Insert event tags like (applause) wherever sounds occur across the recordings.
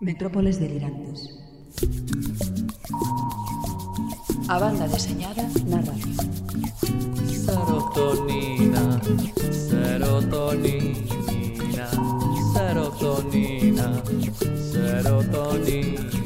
Metrópoles delirantes. A banda deseñada na radio. Serotonina, serotonina, serotonina, serotonina,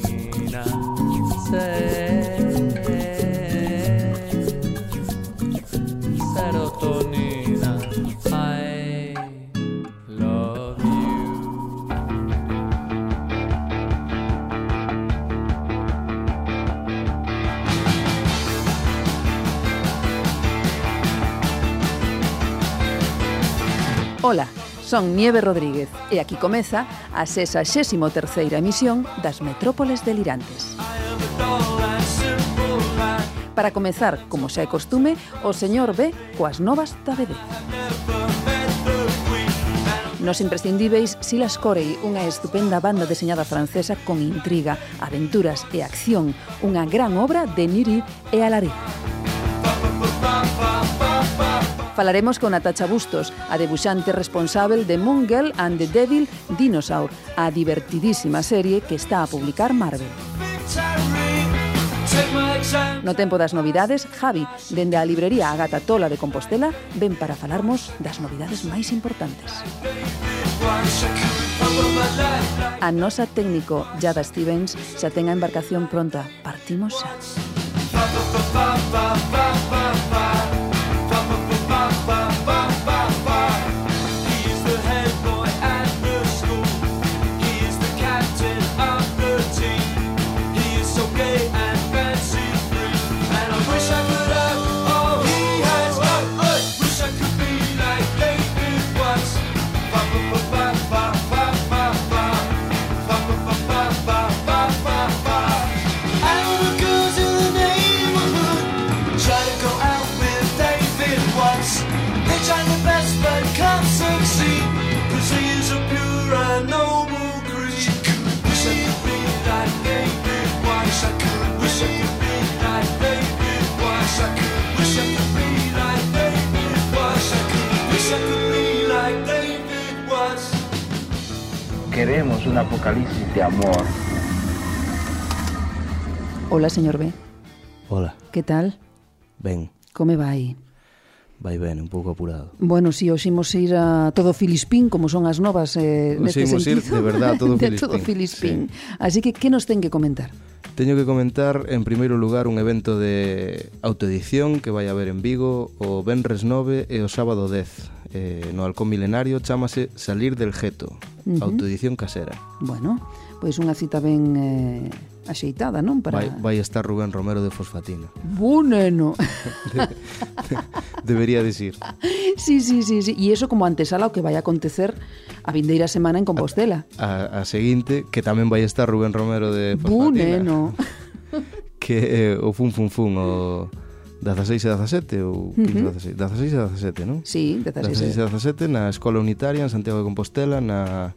Son Nieve Rodríguez e aquí comeza a 63ª emisión das Metrópoles Delirantes. Para comezar, como xa é costume, o señor B coas novas da BD. Nos imprescindíveis Silas Corey, unha estupenda banda deseñada francesa con intriga, aventuras e acción, unha gran obra de Niri e Alari. Pa, pa, pa, pa, pa falaremos con Natacha Bustos, a debuxante responsável de Moon Girl and the Devil Dinosaur, a divertidísima serie que está a publicar Marvel. No tempo das novidades, Javi, dende a librería Agata Tola de Compostela, ven para falarmos das novidades máis importantes. A nosa técnico, Jada Stevens, xa ten a embarcación pronta. Partimos xa. Pa, pa, pa, pa, pa, pa, pa. apocalipsis de amor. Hola, señor B. Hola. Que tal? Ben. Come vai? Vai ben, un pouco apurado. Bueno, si, sí, oximos ir a todo Filispín, como son as novas eh, neste oximos sentido. ir, de verdad, todo (laughs) de Filispín. todo Filispín. Sí. Así que, que nos ten que comentar? Teño que comentar, en primeiro lugar, un evento de autoedición que vai haber en Vigo o Benres 9 e o sábado 10 eh, no Halcón Milenario chamase Salir del Geto, uh -huh. autoedición casera. Bueno, pois unha cita ben eh, axeitada, non? Para... Vai, vai estar Rubén Romero de Fosfatina. Buneno! de, (laughs) de, (laughs) debería decir. Sí, sí, sí, sí. E iso como antesala o que vai acontecer a vindeira semana en Compostela. A, a, a seguinte, que tamén vai estar Rubén Romero de Fosfatina. Buneno! (laughs) que eh, o fun fun fun o 16 e 17 ou 15 uh -huh. 16, 16 e 17, non? Sí, 16. 16 e 17 na Escola Unitaria en Santiago de Compostela na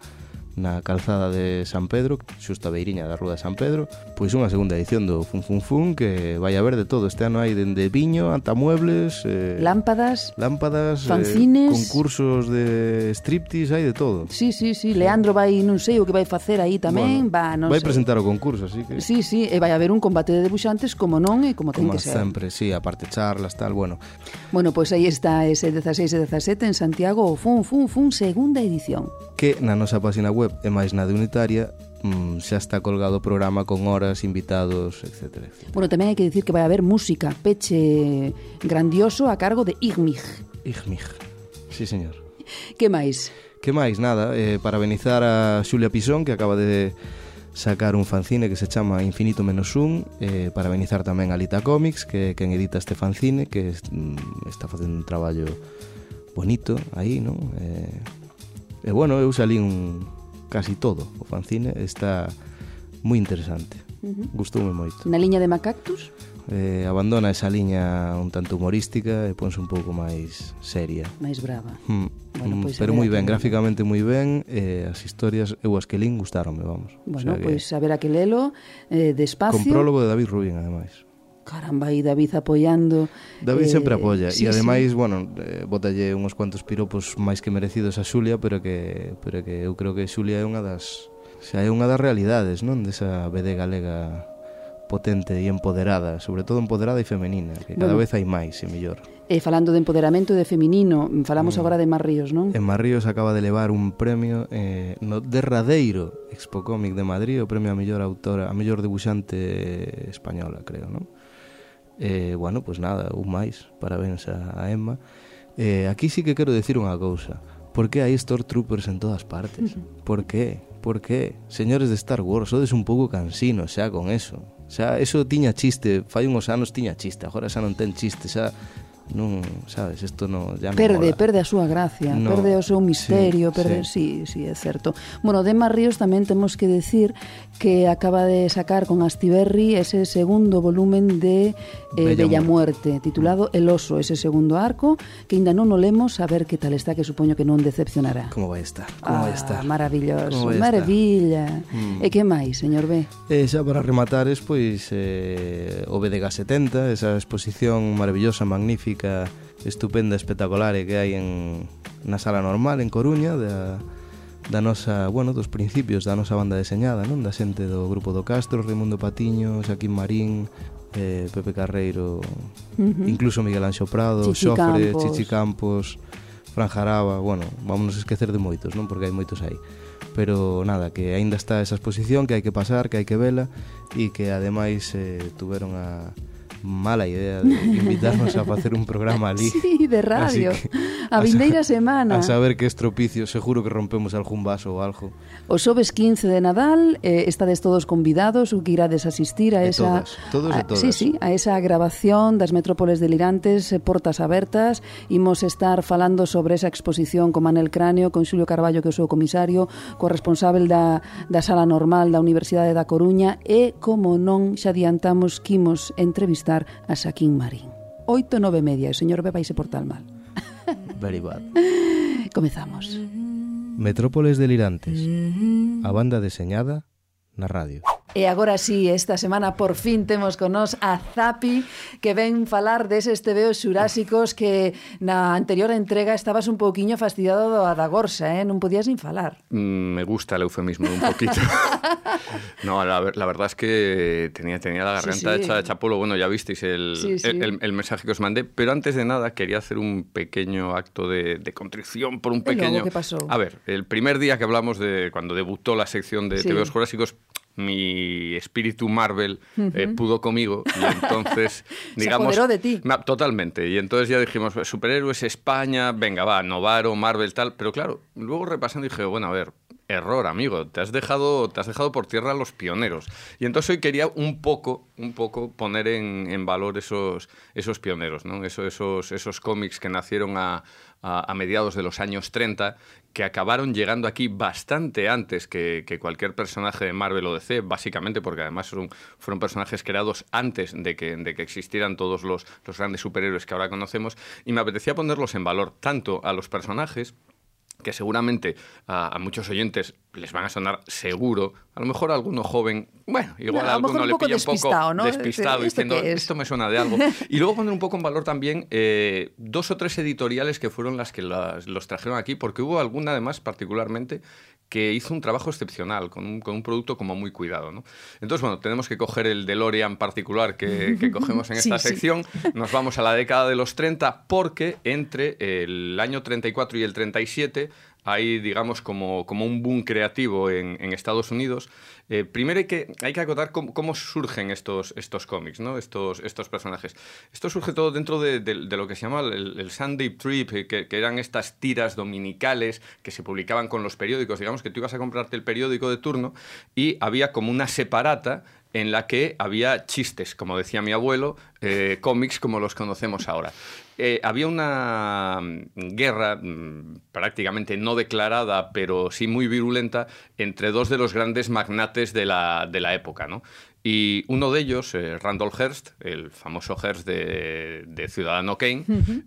na calzada de San Pedro, xusta beiriña da Rúa de San Pedro, pois unha segunda edición do Fun Fun Fun que vai haber de todo. Este ano hai dende viño, ata muebles, eh, lámpadas, lámpadas, eh, fanzines, eh, concursos de striptease, hai de todo. Sí, sí, sí, Leandro vai, non sei o que vai facer aí tamén, bueno, va, non Vai sei. presentar o concurso, así que Sí, sí, e vai haber un combate de debuxantes como non e como, como ten que ser. sempre, sí, aparte charlas, tal, bueno. Bueno, pois aí está ese 16 e 17 en Santiago o Fun Fun Fun segunda edición. Que na nosa página web web e máis na de Unitaria mm, xa está colgado o programa con horas, invitados, etc. Bueno, tamén hai que dicir que vai haber música, peche grandioso a cargo de Igmig. Igmig, sí señor. Que máis? Que máis, nada, eh, parabenizar a Xulia Pisón que acaba de sacar un fanzine que se chama Infinito Menos Un eh, Parabenizar tamén a Lita Comics que quen edita este fanzine que est, mm, está facendo un traballo bonito aí, non? Eh, e eh, bueno, eu salí un, casi todo o fanzine está moi interesante. Uh -huh. Gustoume moito. Na liña de Macactus? Eh, abandona esa liña un tanto humorística e ponse un pouco máis seria. Máis brava. Mm. Bueno, pois mm, Pero moi ben, que... gráficamente moi ben, eh, as historias eu as que lín gustaronme, vamos. Bueno, o sea pois que... a ver a que lelo, eh, despacio. Con prólogo de David Rubin, ademais. Caramba, aí David apoiando. David eh, sempre apoia sí, e ademais, sí. bueno, eh, botalle uns cuantos piropos máis que merecidos a Xulia, pero que pero que eu creo que Xulia é unha das xa é unha das realidades, non, desa BD galega potente e empoderada, sobre todo empoderada e femenina, que cada bueno, vez hai máis e mellor. E falando de empoderamento e de feminino, falamos mm. agora de Mar Ríos, non? En Mar Ríos acaba de levar un premio eh, no derradeiro Expo Comic de Madrid, o premio a mellor autora, a mellor debuxante española, creo, non? E, eh, bueno, pois pues nada, un máis, parabéns a, a Emma. Eh, aquí sí que quero decir unha cousa. Por que hai Stormtroopers en todas partes? Por que? Por que? Señores de Star Wars, sodes un pouco cansinos xa con eso. Xa, eso tiña chiste, fai uns anos tiña chiste, agora xa non ten chiste, xa non, sabes, isto no, ya Perde, mola. perde a súa gracia, no, perde o seu misterio, sí, perde, sí. sí, sí, é certo. Bueno, Dema Ríos tamén temos que decir que acaba de sacar con Astiberri ese segundo volumen de eh, Bella, Bella Muerte, titulado El oso, ese segundo arco, que ainda non o lemos, a ver que tal está, que supoño que non decepcionará. Como vai estar? Como ah, vai estar? Maravilloso, vai maravilla. Mm. E que máis, señor B? E xa para rematar, es, pois, eh, o BDG 70, esa exposición maravillosa, magnífica, música estupenda, espectacular e que hai en, na sala normal en Coruña da, da nosa, bueno, dos principios da nosa banda deseñada, non? Da xente do grupo do Castro, Raimundo Patiño, Xaquín Marín, eh, Pepe Carreiro, uh -huh. incluso Miguel Anxo Prado, Chichi Xofre, Campos. Chichi Campos, Fran Jaraba, bueno, vámonos esquecer de moitos, non? Porque hai moitos aí. Pero nada, que aínda está esa exposición que hai que pasar, que hai que vela e que ademais eh, tuveron a mala idea de (laughs) invitarnos a facer un programa ali. Sí, de radio. Así que, a vindeira semana. A saber que estropicio, seguro que rompemos algún vaso ou algo. O xoves 15 de Nadal, eh, estades todos convidados, o que irades asistir a e esa... Todos, todos a, e todas. Sí, sí, a esa grabación das metrópoles delirantes, eh, portas abertas, imos estar falando sobre esa exposición con Manel Cráneo, con Xulio Carballo, que é o seu comisario, co responsable da, da sala normal da Universidade da Coruña, e, como non, xa adiantamos que imos entrevistar entrevistar a Saquín Marín. Oito, nove media, e o señor B vai se portar mal. (laughs) Very bad. (laughs) Comezamos. Metrópoles delirantes. A banda deseñada na radio. E agora sí, esta semana por fin temos con nos a Zapi que ven falar deses tebeos xurásicos que na anterior entrega estabas un pouquiño fastidiado do da gorsa, eh? non podías nin falar. Mm, Me gusta el eufemismo un poquito. (laughs) no, la, la verdad es que tenía, tenía la Sí, garganta sí. hecha de chapolo. Bueno, ya visteis el, Sí, sí. el, el- el mensaje que os mandé. Pero antes de nada, quería hacer un pequeño acto de, de contrición por un pequeño. que pasou? A ver, el primer día que hablamos de cuando debutó la sección de Sí. TVOs Jurásicos. Mi espíritu Marvel eh, pudo conmigo y (laughs) entonces, Se digamos. apoderó de ti. Totalmente. Y entonces ya dijimos, superhéroes España, venga, va, Novaro, Marvel, tal. Pero claro, luego repasando dije, bueno, a ver, error, amigo. Te has dejado, te has dejado por tierra a los pioneros. Y entonces hoy quería un poco, un poco poner en, en valor esos, esos pioneros, ¿no? Eso- esos, esos cómics que nacieron a, a- mediados de los años 30, que acabaron llegando aquí bastante antes que, cualquier personaje de Marvel o DC, básicamente porque además son- fueron personajes creados antes de que, de que existieran todos los, los grandes superhéroes que ahora conocemos, y me apetecía ponerlos en valor tanto a los personajes, que seguramente a, a muchos oyentes les van a sonar seguro, a lo mejor a alguno joven, bueno, igual No, a alguno un le pilla un despistado, poco ¿no? despistado, ¿Esto diciendo, es? esto me suena de algo. (laughs) Y luego poner un poco en valor también eh, dos o tres editoriales que fueron las que las- los trajeron aquí, porque hubo alguna además particularmente que hizo un trabajo excepcional, con un, con un producto como muy cuidado. ¿no? Entonces, bueno, tenemos que coger el DeLorean particular que, que cogemos en (laughs) Sí, esta sí. sección, nos vamos a la década de los 30, porque entre el año 34 y el 37 hay, digamos, como, como un boom creativo en, en Estados Unidos. Eh, primero hay que, hay que acotar cómo, surgen estos, estos cómics, ¿no? estos, estos personajes. Esto surge todo dentro de, lo que se llama el, el Sunday Trip, eh, que, que eran estas tiras dominicales que se publicaban con los periódicos. Digamos que tú ibas a comprarte el periódico de turno y había como una separata en la que había chistes, como decía mi abuelo, eh, cómics como los conocemos ahora. Eh, había una mm, guerra mm, prácticamente no declarada, pero sí muy virulenta, entre dos de los grandes magnates de la, de la época. ¿no? Y uno de ellos, eh, Randall Hearst, el famoso Hearst de, de Ciudadano Kane,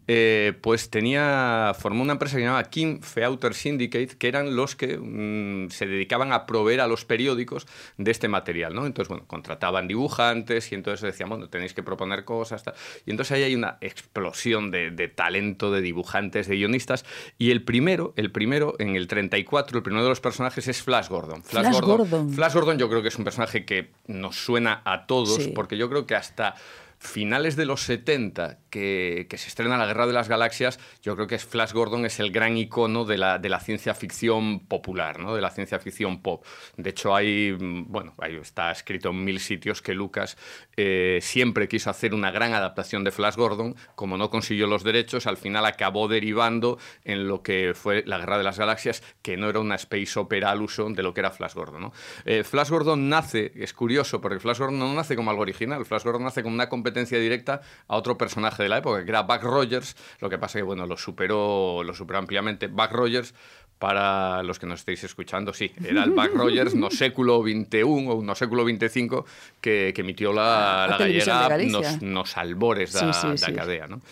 eh, pues tenía, formó una empresa que se llamaba King Feauter Syndicate, que eran los que mm, se dedicaban a proveer a los periódicos de este material. ¿no? Entonces, bueno, contrataban dibujantes y entonces decían, bueno, tenéis que proponer cosas. tal. Y entonces ahí hay una explosión de, de talento, de dibujantes, de guionistas. Y el primero, el primero, en el 34, el primero de los personajes es Flash Gordon. Flash Gordon. Flash Gordon yo creo que es un personaje que nos suena a todos, Sí. porque yo creo que hasta finales de los 70, que, se estrena La Guerra de las Galaxias, yo creo que es Flash Gordon es el gran icono de la, de la ciencia ficción popular, ¿no? de la ciencia ficción pop. De hecho, hay, mm, bueno, ahí está escrito en mil sitios que Lucas eh, siempre quiso hacer una gran adaptación de Flash Gordon, como no consiguió los derechos, al final acabó derivando en lo que fue La Guerra de las Galaxias, que no era una space opera al uso de lo que era Flash Gordon. ¿no? Eh, Flash Gordon nace, es curioso, porque Flash Gordon no nace como algo original, Flash Gordon nace como una competencia directa a otro personaje de la época, que era Buck Rogers, lo que pasa que, bueno, lo superó, lo superó ampliamente. Buck Rogers, para los que nos estéis escuchando, sí, era el Buck Rogers no século XXI o no século XXV que, que emitió la, la gallega nos, nos albores da, Sí, sí, da sí. cadea, ¿no?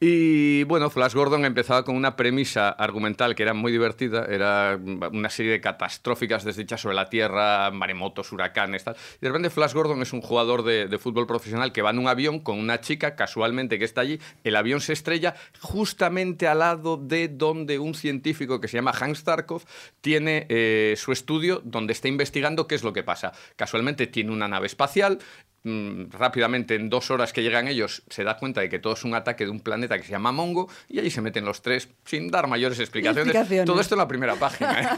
Y bueno, Flash Gordon empezaba con una premisa argumental que era muy divertida, era una serie de catastróficas desdichas sobre la Tierra, maremotos, huracanes, tal. Y de repente Flash Gordon es un jugador de, fútbol profesional que va en un avión con una chica casualmente que está allí, el avión se estrella justamente al lado de donde un científico que se llama Hans Starkov tiene eh, su estudio donde está investigando qué es lo que pasa. Casualmente tiene una nave espacial, rápidamente, en dos horas que llegan ellos, se da cuenta de que todo es un ataque de un planeta que se llama Mongo y allí se meten los tres sin dar mayores explicaciones. Explicaciones. Todo esto en la primera página. ¿eh?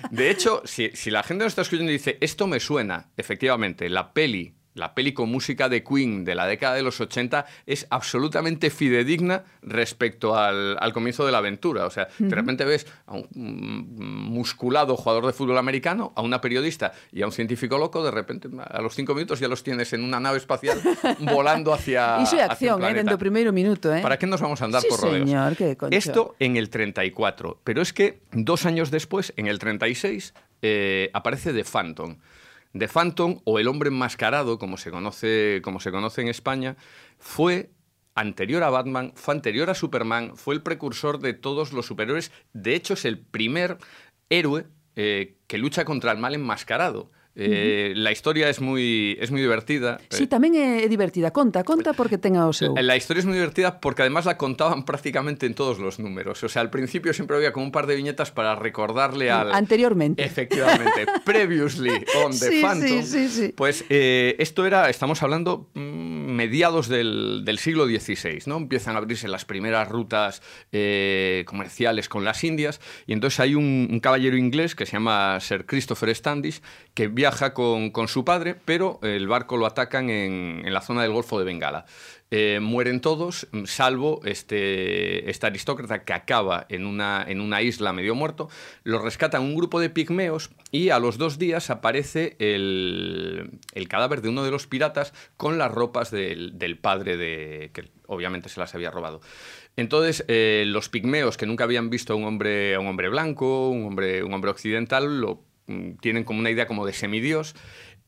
(laughs) de hecho, si, si la gente nos está escuchando y dice, esto me suena, efectivamente, la peli. La peli con música de Queen de la década de los 80 es absolutamente fidedigna respecto al, al comienzo de la aventura. O sea, de repente ves a un mm, musculado jugador de fútbol americano, a una periodista y a un científico loco, de repente a los cinco minutos ya los tienes en una nave espacial (laughs) volando hacia. Hacia un acción, eh, dentro do primeiro minuto, eh? ¿Para qué nos vamos a andar Sí, por rodeos? señor, qué concho. Esto en el 34. Pero es que dos años después, en el 36, eh, aparece The Phantom. The Phantom, o el hombre enmascarado, como se conoce, como se conoce en España, fue anterior a Batman, fue anterior a Superman, fue el precursor de todos los superhéroes. De hecho, es el primer héroe eh, que lucha contra el mal enmascarado. Eh, La historia es muy, es muy divertida. Sí, tamén é divertida. Conta, conta porque tenga o seu. La historia es muy divertida porque además la contaban prácticamente en todos los números. O sea, al principio siempre había como un par de viñetas para recordarle al... Anteriormente. Efectivamente, (laughs) previously on the Sí, Phantom. sí, sí, sí. Pues eh, esto era, estamos hablando mm, mediados del, del siglo XVI, ¿no? Empiezan a abrirse las primeras rutas eh, comerciales con las Indias y entonces hay un, un caballero inglés que se llama Sir Christopher Standish que viaja con, con su padre, pero el barco lo atacan en, en la zona del Golfo de Bengala. Eh, mueren todos, mm, salvo este, este aristócrata que acaba en una, en una isla medio muerto. Lo rescatan un grupo de pigmeos y a los dos días aparece el, el cadáver de uno de los piratas con las ropas del, del padre de que obviamente se las había robado. Entonces, eh, los pigmeos que nunca habían visto a un hombre, a un hombre blanco, un hombre, un hombre occidental, lo tienen como una idea como de semidios.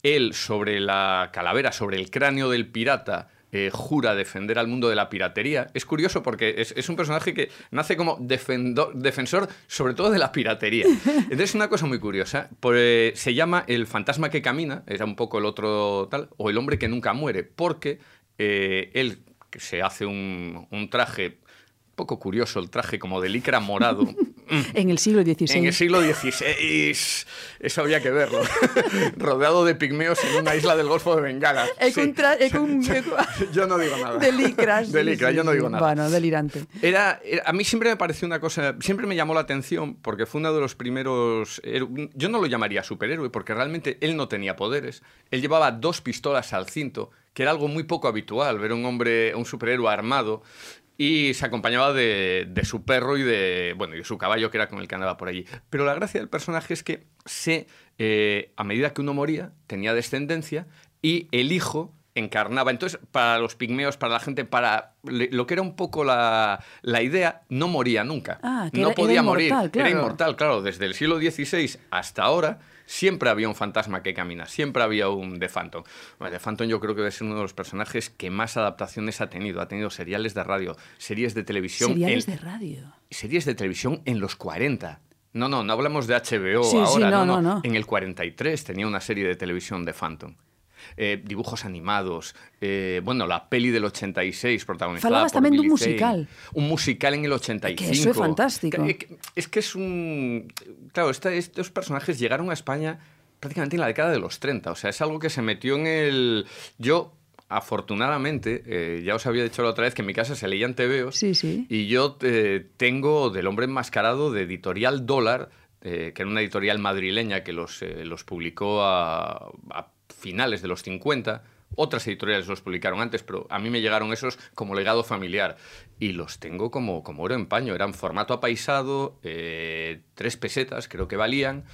Él sobre la calavera, sobre el cráneo del pirata, eh, jura defender al mundo de la piratería. Es curioso porque es, es un personaje que nace como defendo- defensor sobre todo de la piratería. (laughs) Entonces es una cosa muy curiosa. Por, eh, se llama El fantasma que camina, era un poco el otro tal, o El hombre que nunca muere, porque eh, él se hace un, un traje, un poco curioso, el traje como de licra morado. (laughs) En el siglo XVI. En el siglo XVI, eso habría que verlo. (laughs) Rodeado de pigmeos en una isla del Golfo de Bengala. Sí. (laughs) Yo no digo nada. De licras. (laughs) De sí, licra, sí, yo no digo nada. Bueno, delirante. Era, era- a mí siempre me pareció una cosa, siempre me llamó la atención porque fue uno de los primeros, héro- yo no lo llamaría superhéroe porque realmente él no tenía poderes, él llevaba dos pistolas al cinto, que era algo muy poco habitual, ver un hombre, un superhéroe armado y se acompañaba de, de su perro y de, bueno, y de su caballo que era con el que andaba por allí. Pero la gracia del personaje es que se, eh, a medida que uno moría, tenía descendencia y el hijo encarnaba. Entonces, para los pigmeos, para la gente, para lo que era un poco la, la idea, no moría nunca. Ah, que no era- podía era morir. claro. Era inmortal, claro. Desde el siglo XVI hasta ahora, siempre había un fantasma que camina, siempre había un The Phantom. Bueno, The Phantom yo creo que debe ser uno de los personajes que más adaptaciones ha tenido. Ha tenido seriales de radio, series de televisión. Seriales en- de radio. series de televisión en los 40. No, no, no hablamos de HBO Sí, sí, ahora, no, no, no, no. En el 43 tenía una serie de televisión de Phantom. Eh, dibujos animados, eh, bueno, la peli del 86 protagonizada Falabas por tamén dun musical. Un musical en el 85. Que eso é fantástico. Es que es un... Claro, esta- estos personajes llegaron a España prácticamente en la década de los 30. O sea, es algo que se metió en el... Yo, afortunadamente, eh, ya os había dicho la otra vez que en mi casa se leían tebeos. Sí, sí. Y yo eh, tengo del hombre enmascarado de editorial Dólar, eh, que era una editorial madrileña que los, los publicó a, a finales de los 50. Otras editoriales los publicaron antes, pero a mí me llegaron esos como legado familiar. Y los tengo como, como oro en paño. Eran formato apaisado, eh, tres pesetas creo que valían.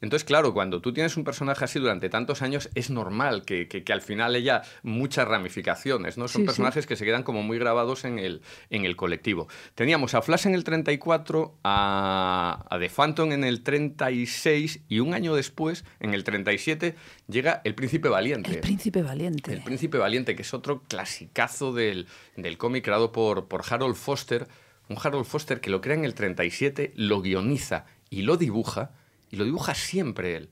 Entonces, claro, cuando tú tienes un personaje así durante tantos años, es normal que, que- que al final haya muchas ramificaciones, ¿no? Son Sí, sí. personajes que se quedan como muy grabados en el, en el colectivo. Teníamos a Flash en el 34, a, a The Phantom en el 36 y un año después, en el 37, llega El Príncipe Valiente. El príncipe valiente. El Príncipe Valiente, que es otro clasicazo del, del cómic creado por, por Harold Foster. Un Harold Foster que lo crea en el 37, lo guioniza y lo dibuja, y lo dibuja siempre él.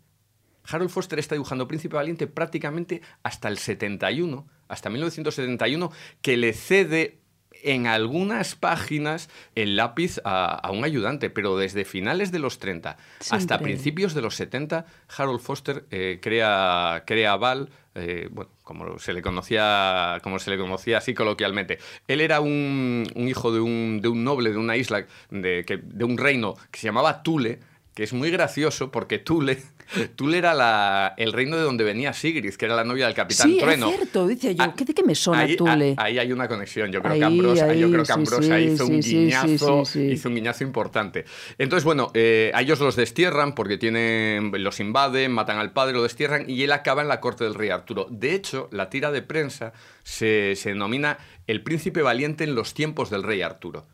Harold Foster está dibujando Príncipe Valiente prácticamente hasta el 71, hasta 1971, que le cede en algunas páginas el lápiz a, a un ayudante, pero desde finales de los 30 hasta principios de los 70, Harold Foster eh, crea, crea Val, eh, bueno, como se le conocía, como se le conocía así coloquialmente. Él era un, un hijo de un, de un noble de una isla, de, que, de un reino que se llamaba Tule, que es muy gracioso porque Tule, (laughs) Tule era la- el reino de donde venía Sigrid, que era la novia del capitán Sí, Trueno. é certo, dice yo, Ah, que de que me ahí, Tule? a- Ahí hay una conexión. Yo creo Ahí, que yo creo sí, hizo un sí, guiñazo, hizo un guiñazo importante. Entonces, bueno, eh, a ellos los destierran porque tienen, los invaden, matan al padre, lo destierran y él acaba en la corte del rey Arturo. De hecho, la tira de prensa se, se denomina El príncipe valiente en los tiempos del rey Arturo.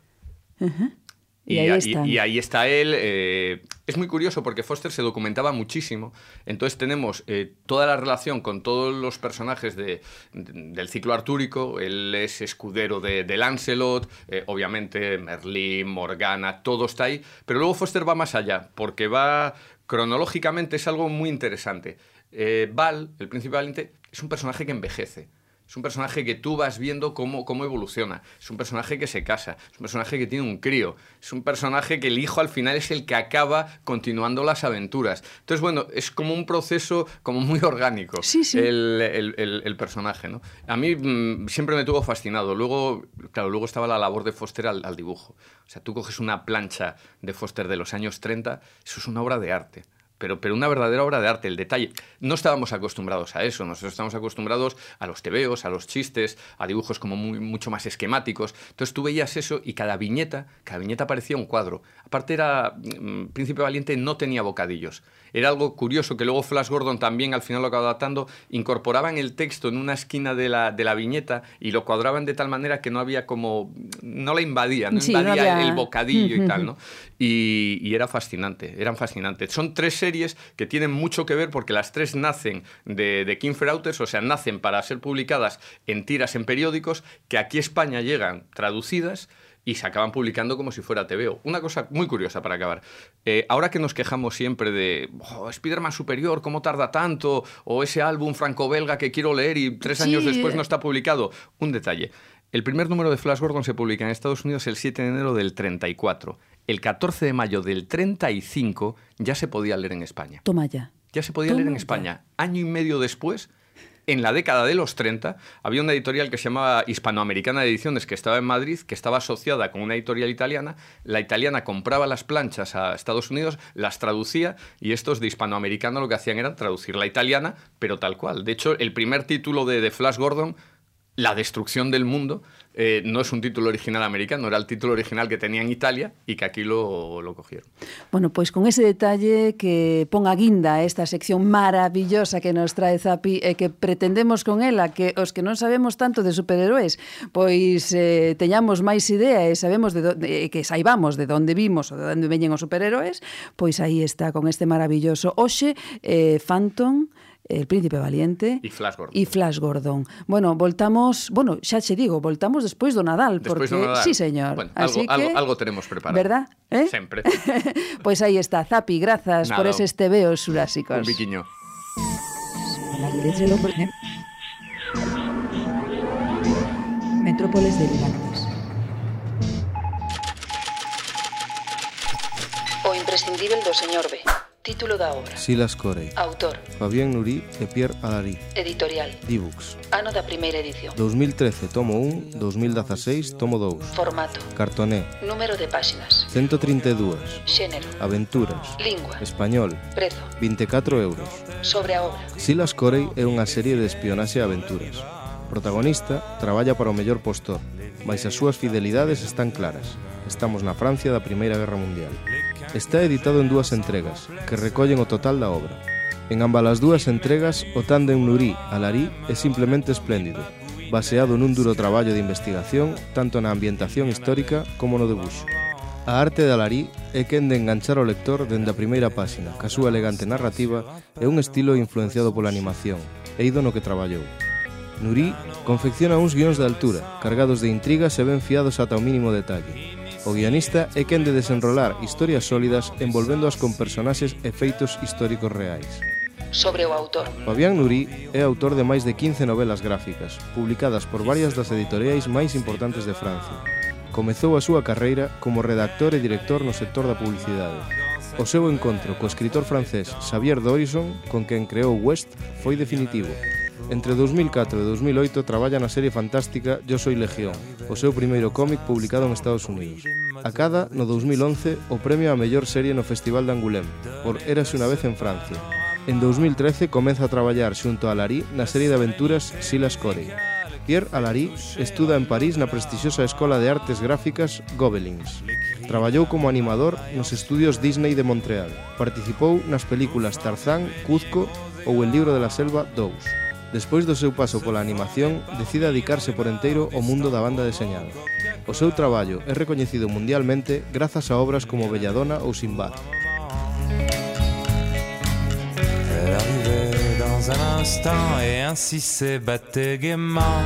Y ahí y está él. eh, es muy curioso porque Foster se documentaba muchísimo. Entonces tenemos eh, toda la relación con todos los personajes de- de- del ciclo artúrico. Él es escudero de, de Lancelot, eh, obviamente Merlín, Morgana, todo está ahí. Pero luego Foster va más allá porque va cronológicamente, es algo muy interesante. Val, el príncipe valiente, es un personaje que envejece. Es un personaje que tú vas viendo cómo, cómo evoluciona. Es un personaje que se casa. Es un personaje que tiene un crío. Es un personaje que el hijo al final es el que acaba continuando las aventuras. Entonces, bueno, es como un proceso como muy orgánico. Sí, sí. El, el- el- el personaje, ¿no? A mí mm, siempre me tuvo fascinado. Luego, claro, luego estaba la labor de Foster al, al dibujo. O sea, tú coges una plancha de Foster de los años 30, eso es una obra de arte. Pero, pero una verdadera obra de arte, el detalle. No estábamos acostumbrados a eso, nosotros estamos acostumbrados a los tebeos, a los chistes, a dibujos como mucho más esquemáticos. Entonces tú veías eso y cada viñeta, cada viñeta parecía un cuadro. Aparte era, mm, Príncipe Valiente no tenía bocadillos. Era algo curioso que luego Flash Gordon también al final lo acabó adaptando, incorporaban el texto en una esquina de la, de la viñeta y lo cuadraban de tal manera que no había como, no la invadía, no Sí, no invadía había- el bocadillo y tal, ¿no? Y, y era fascinante, eran fascinantes. Son tres series que tienen mucho que ver porque las tres nacen de, de King o sea, nacen para ser publicadas en tiras en periódicos, que aquí a España llegan traducidas y se acaban publicando como si fuera TVO. Una cosa muy curiosa para acabar. Eh, ahora que nos quejamos siempre de oh, Spider-Man Superior, ¿cómo tarda tanto? O ese álbum franco-belga que quiero leer y tres años después no está publicado. Un detalle. El primer número de Flash Gordon se publica en Estados Unidos el 7 de enero del 34. El 14 de mayo del 35 ya se podía leer en España. Toma ya. Ya se podía leer en ya. España. Año y medio después, en la década de los 30, había una editorial que se llamaba Hispanoamericana de Ediciones, que estaba en Madrid, que estaba asociada con una editorial italiana. La italiana compraba las planchas a Estados Unidos, las traducía, y estos de Hispanoamericano lo que hacían era traducir la italiana, pero tal cual. De hecho, el primer título de, de Flash Gordon La destrucción del mundo eh, no es un título original americano, era el título original que tenía en Italia y que aquí lo, lo cogieron. Bueno, pues con ese detalle que ponga guinda a esta sección maravillosa que nos trae Zapi e eh, que pretendemos con ela que os que non sabemos tanto de superheróis pois eh, teñamos máis idea e sabemos de, do, de que saibamos de onde vimos ou de onde veñen os superheróis, pois aí está con este maravilloso Oxe, eh, Phantom, El Príncipe Valiente Y Flash Gordon. E Flash Gordon. Bueno, voltamos, bueno, xa che digo, voltamos despois do Nadal, Despois porque do Nadal. sí, señor. Bueno, Así algo, que, algo tenemos preparado. ¿Verdad? ¿Eh? Sempre. Pois aí está, Zapi, grazas Nada. por eses tebeos xurásicos. Un biquiño. Metrópoles delirantes. O imprescindível do señor B. Título da obra. Silas Corey. Autor. Fabián Nurí e Pierre Alarí. Editorial. Dibux Ano da primeira edición. 2013 tomo 1 2016 tomo 2 Formato. Cartoné. Número de páxinas. 132 Xénero. Aventuras. Lingua. Español. Prezo. 24 euros. Sobre a obra. Silas Corey é unha serie de espionaxe e aventuras. Protagonista traballa para o mellor postor, mais as súas fidelidades están claras. Estamos na Francia da Primeira Guerra Mundial está editado en dúas entregas, que recollen o total da obra. En ambas as dúas entregas, o tándem Nurí Alarí é simplemente espléndido, baseado nun duro traballo de investigación tanto na ambientación histórica como no debuxo. A arte de Alarí é quen de enganchar o lector dende a primeira páxina, ca súa elegante narrativa é un estilo influenciado pola animación, e ido no que traballou. Nurí confecciona uns guións de altura, cargados de intrigas e ben fiados ata o mínimo detalle. O guionista é quen de desenrolar historias sólidas envolvéndoas con personaxes e feitos históricos reais. Sobre o autor. Fabián Nurí é autor de máis de 15 novelas gráficas, publicadas por varias das editoriais máis importantes de Francia. Comezou a súa carreira como redactor e director no sector da publicidade. O seu encontro co escritor francés Xavier Dorison, con quen creou West, foi definitivo. Entre 2004 e 2008 traballa na serie fantástica Yo Soy Legión, o seu primeiro cómic publicado en Estados Unidos. Acada, no 2011, o premio a mellor serie no Festival de Angoulême, por Érase unha vez en Francia. En 2013 comeza a traballar xunto a Larry na serie de aventuras Silas Corey. Pierre Alary estuda en París na prestixiosa Escola de Artes Gráficas Gobelins. Traballou como animador nos estudios Disney de Montreal. Participou nas películas Tarzán, Cuzco ou El libro de la selva 2. Despois do seu paso pola animación, decide dedicarse por enteiro ao mundo da banda deseñada. O seu traballo é recoñecido mundialmente grazas a obras como Belladona ou Simbad. dans un instant et ainsi s'ébattait gaiement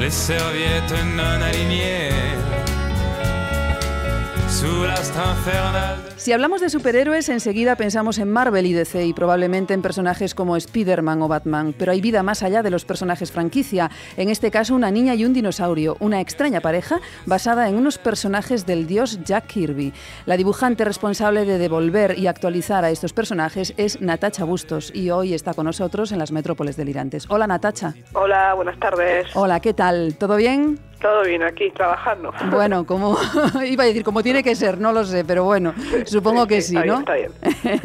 les serviettes non alignées Si hablamos de superhéroes, enseguida pensamos en Marvel y DC y probablemente en personajes como Spider-Man o Batman, pero hay vida más allá de los personajes franquicia. En este caso, una niña y un dinosaurio, una extraña pareja basada en unos personajes del dios Jack Kirby. La dibujante responsable de devolver y actualizar a estos personajes es Natacha Bustos y hoy está con nosotros en las Metrópoles delirantes. Hola Natacha. Hola, buenas tardes. Hola, ¿qué tal? ¿Todo bien? Todo bien aquí, trabajando. Bueno, como (laughs) iba a decir, como tiene que ser, no lo sé, pero bueno, supongo que sí, está bien, ¿no? Está bien. (laughs)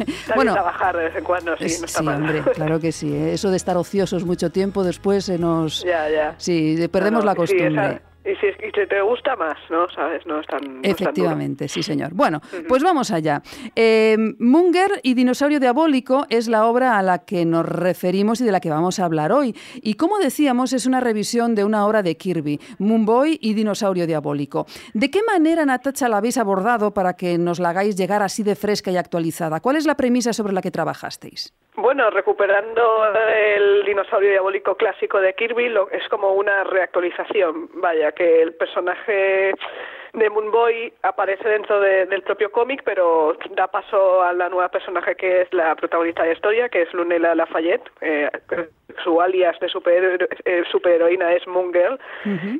Está Bueno, bien trabajar de vez en cuando, sí, no está sí, mal. hombre, (laughs) claro que sí. ¿eh? Eso de estar ociosos mucho tiempo después se nos... Ya, ya. Sí, de- perdemos No, no, la sí, costumbre. esa- y si, y si te gusta más, ¿no? ¿Sabes? No es tan. no es tan duro. Efectivamente, sí, señor. Bueno, pues vamos allá. Eh, Munger y Dinosaurio Diabólico es la obra a la que nos referimos y de la que vamos a hablar hoy. Y como decíamos, es una revisión de una obra de Kirby, Moonboy y Dinosaurio Diabólico. ¿De qué manera, Natacha, la habéis abordado para que nos la hagáis llegar así de fresca y actualizada? ¿Cuál es la premisa sobre la que trabajasteis? Bueno, recuperando el dinosaurio diabólico clásico de Kirby, lo, es como una reactualización. Vaya, que el personaje de Moonboy aparece dentro de- del propio cómic, pero da paso a la nueva personaje que es la protagonista de la historia, que es Lunella Lafayette. Eh, su alias de superhero- eh, superheroína es Moon Girl.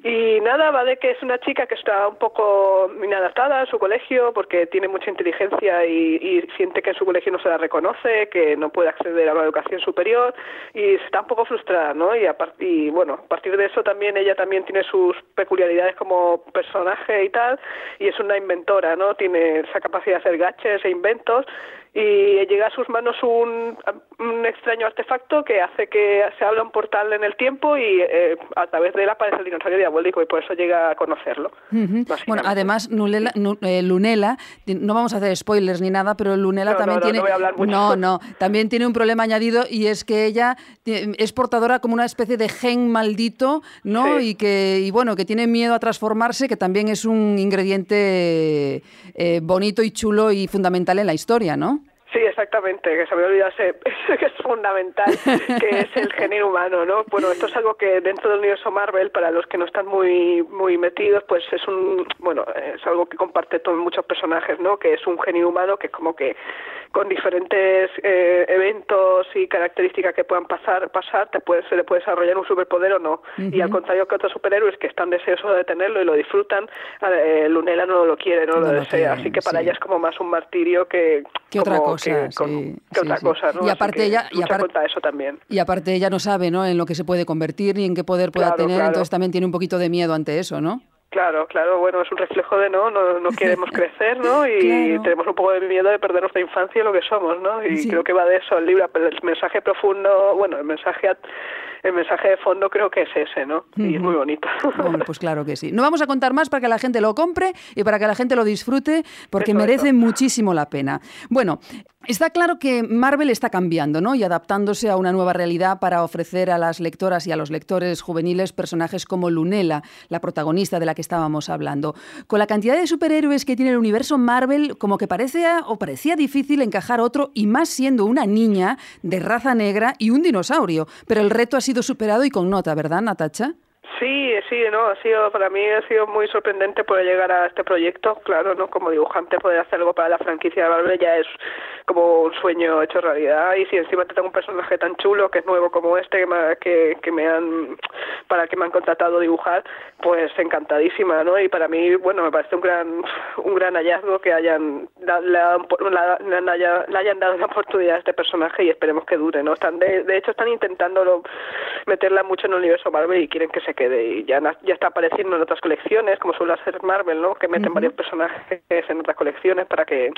Y nada, va de que es una chica que está un poco inadaptada a su colegio porque tiene mucha inteligencia y, y siente que en su colegio no se la reconoce, que no puede acceder a una educación superior y está un poco frustrada, ¿no? Y, a y bueno, a partir de eso también ella también tiene sus peculiaridades como personaje y tal, y es una inventora, ¿no? Tiene esa capacidad de hacer gaches e inventos y llega a sus manos un, un extraño artefacto que hace que se abra un portal en el tiempo y eh, a través de él aparece el dinosaurio diabólico y por eso llega a conocerlo. Bueno, además, Nulela- Nu- eh, Lunela, no vamos a hacer spoilers ni nada, pero Lunela No, también no, no, tiene. no voy a hablar mucho. no, no, también tiene un problema añadido y es que ella ti- es portadora como una especie de gen maldito, ¿no? Sí. Y que, y bueno, que tiene miedo a transformarse, que también es un ingrediente eh, bonito y chulo y fundamental en la historia, ¿no? Exactamente, que se me olvidó (laughs) ese, que es fundamental, que es el género humano, ¿no? Bueno, esto es algo que dentro del universo Marvel, para los que no están muy muy metidos, pues es un, bueno, es algo que comparte todos muchos personajes, ¿no? Que es un genio humano que es como que con diferentes eh, eventos y características que puedan pasar, pasar te puede, se le puede desarrollar un superpoder o no. Y al contrario que otros superhéroes que están deseosos de tenerlo y lo disfrutan, eh, Lunela no lo quiere, no, No lo lo desea. Así que para sí. ella es como más un martirio que, Que otra cosa, que, con- sí, que otra sí. cosa, ¿no? Y Así aparte que ella- y lucha aparte- contra eso también. Y aparte ella no sabe, ¿no? En lo que se puede convertir ni en qué poder pueda Claro, tener, claro. entonces también tiene un poquito de miedo ante eso, ¿no? Claro, claro, bueno, es un reflejo de no, no, no queremos (laughs) crecer, ¿no? Y Claro. tenemos un poco de miedo de perder nuestra infancia y lo que somos, ¿no? Y Sí. creo que va de eso el libro, el mensaje profundo, bueno, el mensaje, el mensaje de fondo creo que es ese, ¿no? Y es muy bonito. Hombre, pues claro que sí. No vamos a contar más para que la gente lo compre y para que la gente lo disfrute, porque Eso, merece muchísimo la pena. Bueno, está claro que Marvel está cambiando, ¿no? Y adaptándose a una nueva realidad para ofrecer a las lectoras y a los lectores juveniles personajes como Lunela, la protagonista de la que estábamos hablando. Con la cantidad de superhéroes que tiene el universo Marvel, como que parece o parecía difícil encajar otro, y más siendo una niña de raza negra y un dinosaurio. Pero el reto ha sido superado y con nota, ¿verdad, Natacha? Sí, sí, no, ha sido para mí ha sido muy sorprendente poder llegar a este proyecto, claro, no como dibujante poder hacer algo para la franquicia de Marvel ya es como un sueño hecho realidad y si encima te tengo un personaje tan chulo que es nuevo como este que me, que, que me han para que me han contratado a dibujar, pues encantadísima, ¿no? Y para mí, bueno, me parece un gran un gran hallazgo que hayan la- le hayan dado una oportunidad a este personaje y esperemos que dure, ¿no? Están de, de hecho están intentándolo meterla mucho en el universo Marvel y quieren que se quede y ya ya está apareciendo en otras colecciones como suele hacer Marvel no que meten varios personajes en otras colecciones para que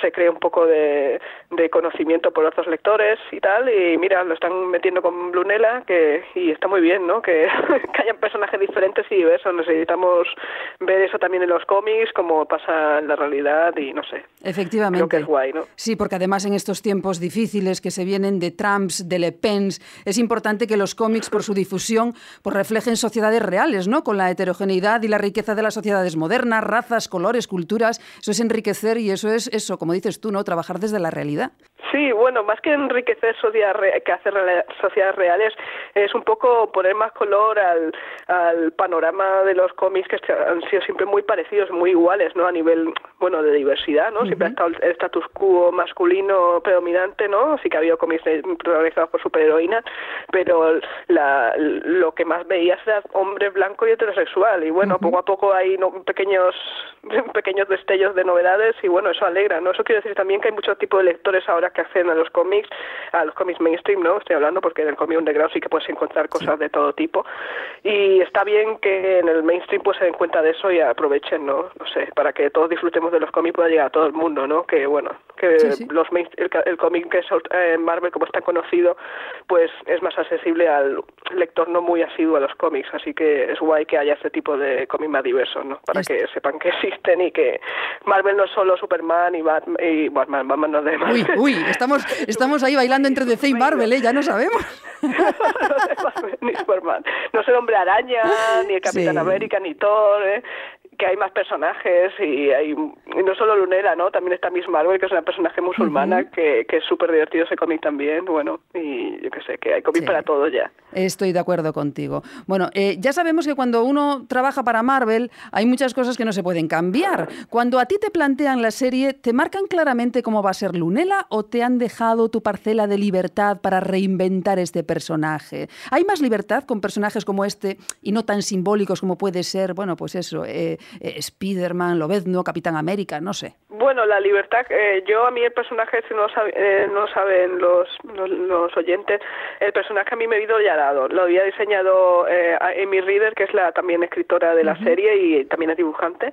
se cree un poco de, de conocimiento por otros lectores y tal. Y mira lo están metiendo con Brunella que y está muy bien no que, (laughs) que hayan personajes diferentes y diversos necesitamos ver eso también en los cómics como pasa en la realidad y no sé. Efectivamente. creo que es guay no Sí, porque además en estos tiempos difíciles que se vienen de Trumps, de Le Pens, es importante que los cómics, por su difusión, pues reflejen sociedades reales, ¿no? Con la heterogeneidad y la riqueza de las sociedades modernas, razas, colores, culturas. Eso es enriquecer y eso es eso, como dices tú, ¿no? Trabajar desde la realidad. Sí, bueno, más que enriquecer sociedades que hacer sociedades reales, es un poco poner más color al, al panorama de los cómics que han sido siempre muy parecidos, muy iguales, ¿no? A nivel, bueno, de diversidad, ¿no? Siempre ha estado el status quo masculino predominante, ¿no? Sí que ha habido cómics protagonizados por superheroínas, pero la, lo que más veías era hombre blanco y heterosexual. Y bueno, poco a poco hay ¿no? pequeños, (laughs) pequeños destellos de novedades y bueno, eso alegra, ¿no? Eso quiere decir también que hay muchos tipos de lectores ahora que acceden a los cómics, a los cómics mainstream, ¿no? Estoy hablando porque en el cómic underground sí que puedes encontrar cosas de todo tipo. Y está bien que en el mainstream pues se den cuenta de eso y aprovechen, ¿no? No sé, para que todos disfrutemos de los cómics pueda llegar a todo el mundo, ¿no? Que bueno, que Sí, sí. los main- el, el cómic que es eh, Marvel como está conocido, pues es más accesible al lector no muy asiduo a los cómics, así que es guay que haya este tipo de cómics más diversos, ¿no? Para que sepan que (laughs) existen y que Marvel no es solo Superman y Batman, y Batman, Batman no es de Uy, uy, estamos, (laughs) estamos ahí bailando entre DC y Marvel, ¿eh? Ya no sabemos. (laughs) ni Superman. No es el hombre araña, ni el Capitán Sí. América, ni Thor, ¿eh? que hay más personajes y hay y no solo Lunela, ¿no? También está Miss Marvel, que es una personaje musulmana que, que es súper divertido ese cómic también, bueno, y yo qué sé, que hay cómic Sí. para todo ya. Estoy de acuerdo contigo. Bueno, eh, ya sabemos que cuando uno trabaja para Marvel hay muchas cosas que no se pueden cambiar. Cuando a ti te plantean la serie, ¿te marcan claramente cómo va a ser Lunela o te han dejado tu parcela de libertad para reinventar este personaje? ¿Hay más libertad con personajes como este y no tan simbólicos como puede ser, bueno, pues eso, eh, eh, Spider-Man, Lobezno, Capitán América, no sé? Bueno, la libertad, eh, yo a mí el personaje, si no sabe- eh, no saben los, los, oyentes, el personaje a mí me ido ya Lo había diseñado eh, Amy Reader, que es la también escritora de la serie y también es dibujante,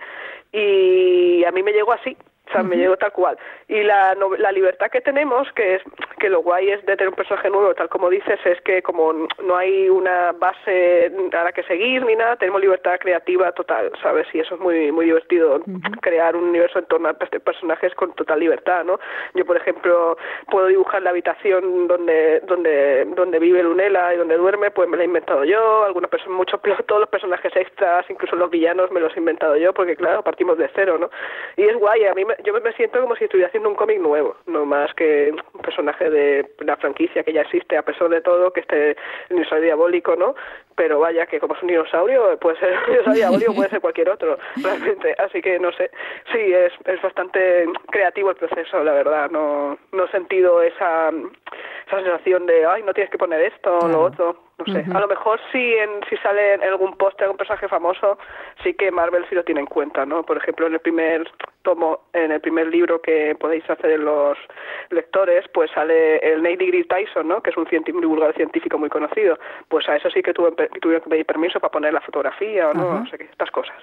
y a mí me llegó así. O sea, me llegó tal cual. Y la, no- la libertad que tenemos, que es que lo guay es de tener un personaje nuevo, tal como dices, es que como no hay una base a la que seguir ni nada, tenemos libertad creativa total, ¿sabes? Y eso es muy muy divertido, crear un universo en torno a este personajes con total libertad, ¿no? Yo, por ejemplo, puedo dibujar la habitación donde donde donde vive Lunela y donde duerme, pues me la he inventado yo, algunas personas, muchos, todos los personajes extras, incluso los villanos, me los he inventado yo, porque claro, partimos de cero, ¿no? Y es guay, a mí me- yo me siento como si estuviera haciendo un cómic nuevo, no más que personaje de la franquicia que ya existe, a pesar de todo, que este el dinosaurio diabólico, ¿no? Pero vaya, que como es un dinosaurio, puede ser (laughs) un dinosaurio diabólico, puede ser cualquier otro, realmente. Así que no sé. Sí, es, es bastante creativo el proceso, la verdad. No, no he sentido esa, esa sensación de, ay, no tienes que poner esto o lo otro. No sé. A lo mejor sí, en, si sale en algún póster algún personaje famoso, sí que Marvel sí lo tiene en cuenta, ¿no? Por ejemplo, en el primer tomo, en el primer libro que podéis hacer los lectores, pues sale el Neil deGrasse Tyson, ¿no? Que es un, divulgador científico muy conocido. Pues a eso sí que tuve, tuvieron que pedir permiso para poner la fotografía o no, no sé qué, estas cosas.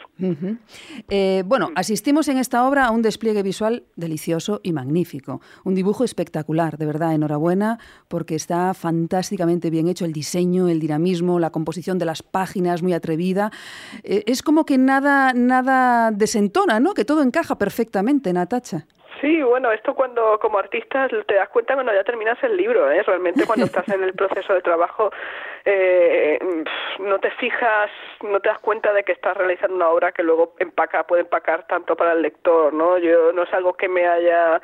Eh, bueno, asistimos en esta obra a un despliegue visual delicioso y magnífico. Un dibujo espectacular, de verdad, enhorabuena, porque está fantásticamente bien hecho el diseño, el dinamismo, la composición de las páginas, muy atrevida. Eh, es como que nada, nada desentona, ¿no? Que todo encaja perfectamente, Natacha. Sí, bueno, esto cuando como artista te das cuenta cuando ya terminas el libro, ¿eh? Realmente cuando (laughs) estás en el proceso de trabajo eh, no te fijas, no te das cuenta de que estás realizando una obra que luego empaca, puede empacar tanto para el lector, ¿no? Yo no es algo que me haya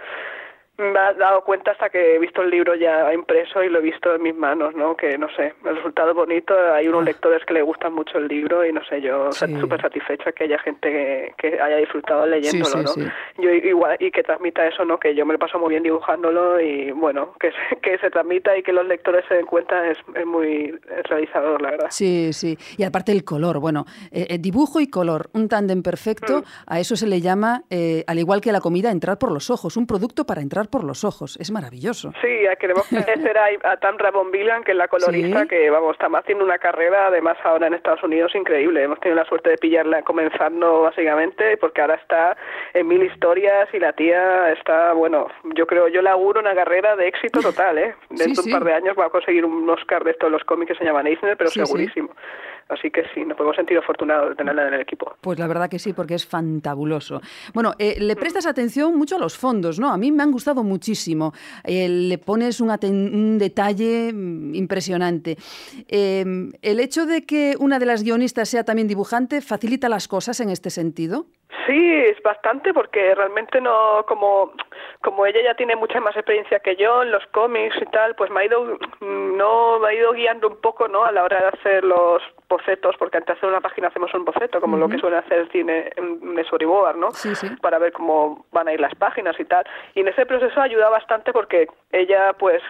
me ha dado cuenta hasta que he visto el libro ya impreso y lo he visto en mis manos, ¿no? Que no sé, el resultado es bonito, hay unos lectores que les gustan mucho el libro y no sé, yo Sí. súper satisfecha que haya gente que, que haya disfrutado leyéndolo, sí, ¿no? sí. Yo igual y que transmita eso, ¿no? Que yo me lo paso muy bien dibujándolo y bueno, que se, que se transmita y que los lectores se den cuenta es, es muy realizador, la verdad. Sí, sí. Y aparte el color, bueno, eh, eh, dibujo y color, un tándem perfecto, a eso se le llama, eh, al igual que a la comida, entrar por los ojos, un producto para entrar por los ojos. Es maravilloso. Sí, queremos agradecer a, a Tam Rabon-Villan, que es la colorista, Sí. que vamos, está haciendo una carrera, además ahora en Estados Unidos, increíble. Hemos tenido la suerte de pillarla comenzando básicamente, porque ahora está en mil historias y la tía está, bueno, yo creo, yo le auguro una carrera de éxito total, ¿eh? (laughs) Dentro de sí. un par de años va a conseguir un Oscar de estos los cómics que se llaman Eisner, pero segurísimo. Así que sí, nos podemos sentir afortunados de tenerla en el equipo. Pues la verdad que sí, porque es fantabuloso. Bueno, eh, le prestas atención mucho a los fondos, ¿no? A mí me han gustado muchísimo. Eh, le pones un, un detalle mm, impresionante. Eh, el hecho de que una de las guionistas sea también dibujante facilita las cosas en este sentido. Sí, es bastante porque realmente no, como, como ella ya tiene mucha más experiencia que yo en los cómics y tal, pues me ha ido, no, me ha ido guiando un poco, ¿no? A la hora de hacer los bocetos, porque antes de hacer una página hacemos un boceto, como lo que suele hacer el cine en, en storyboard, ¿no? Sí, sí. Para ver cómo van a ir las páginas y tal. Y en ese proceso ayuda bastante porque ella, pues,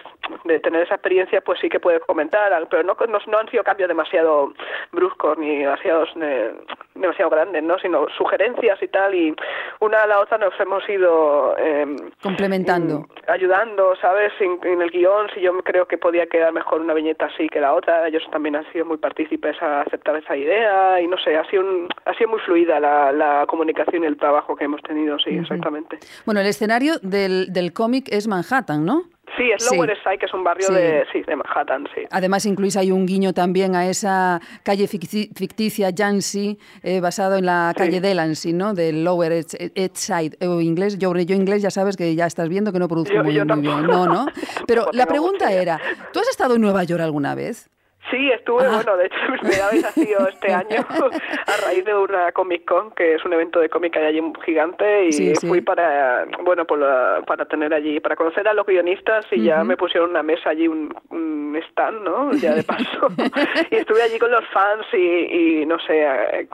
de tener esa experiencia, pues sí que puede comentar, pero no, no, no han sido cambios demasiado bruscos ni demasiados, eh, demasiado grandes, ¿no? Sino sugerencias y tal, y una a la otra nos hemos ido eh, Complementando. mm, ayudando, ¿sabes? En, en el guion, si yo creo que podía quedar mejor una viñeta así que la otra, ellos también han sido muy partícipes a aceptar esa idea, y no sé, ha sido, un- ha sido muy fluida la, la comunicación y el trabajo que hemos tenido, sí, exactamente. Bueno, el escenario del, del cómic es Manhattan, ¿no? Sí, es Sí. Lower East Side, que es un barrio Sí. de, sí, de Manhattan, sí. Además, incluís ahí un guiño también a esa calle ficti- ficticia, Jansi, eh, basado en la Sí. calle Delancey, ¿no? Del Lower East East Side. O inglés, yo, yo inglés ya sabes que ya estás viendo que no produzco Yo- muy, yo muy bien. No, no. (laughs) Pero la pregunta era, ¿tú has estado en Nueva York alguna vez? Sí, estuve, Ah. bueno, de hecho, (laughs) mi primera vez ha sido este año a raíz de una Comic Con, que es un evento de cómic que hay allí gigante, y Sí, sí. fui para, bueno, por la- para tener allí, para conocer a los guionistas, y ya me pusieron una mesa allí, un, un stand, ¿no? Ya de paso. (laughs) y estuve allí con los fans y, y no sé, eh,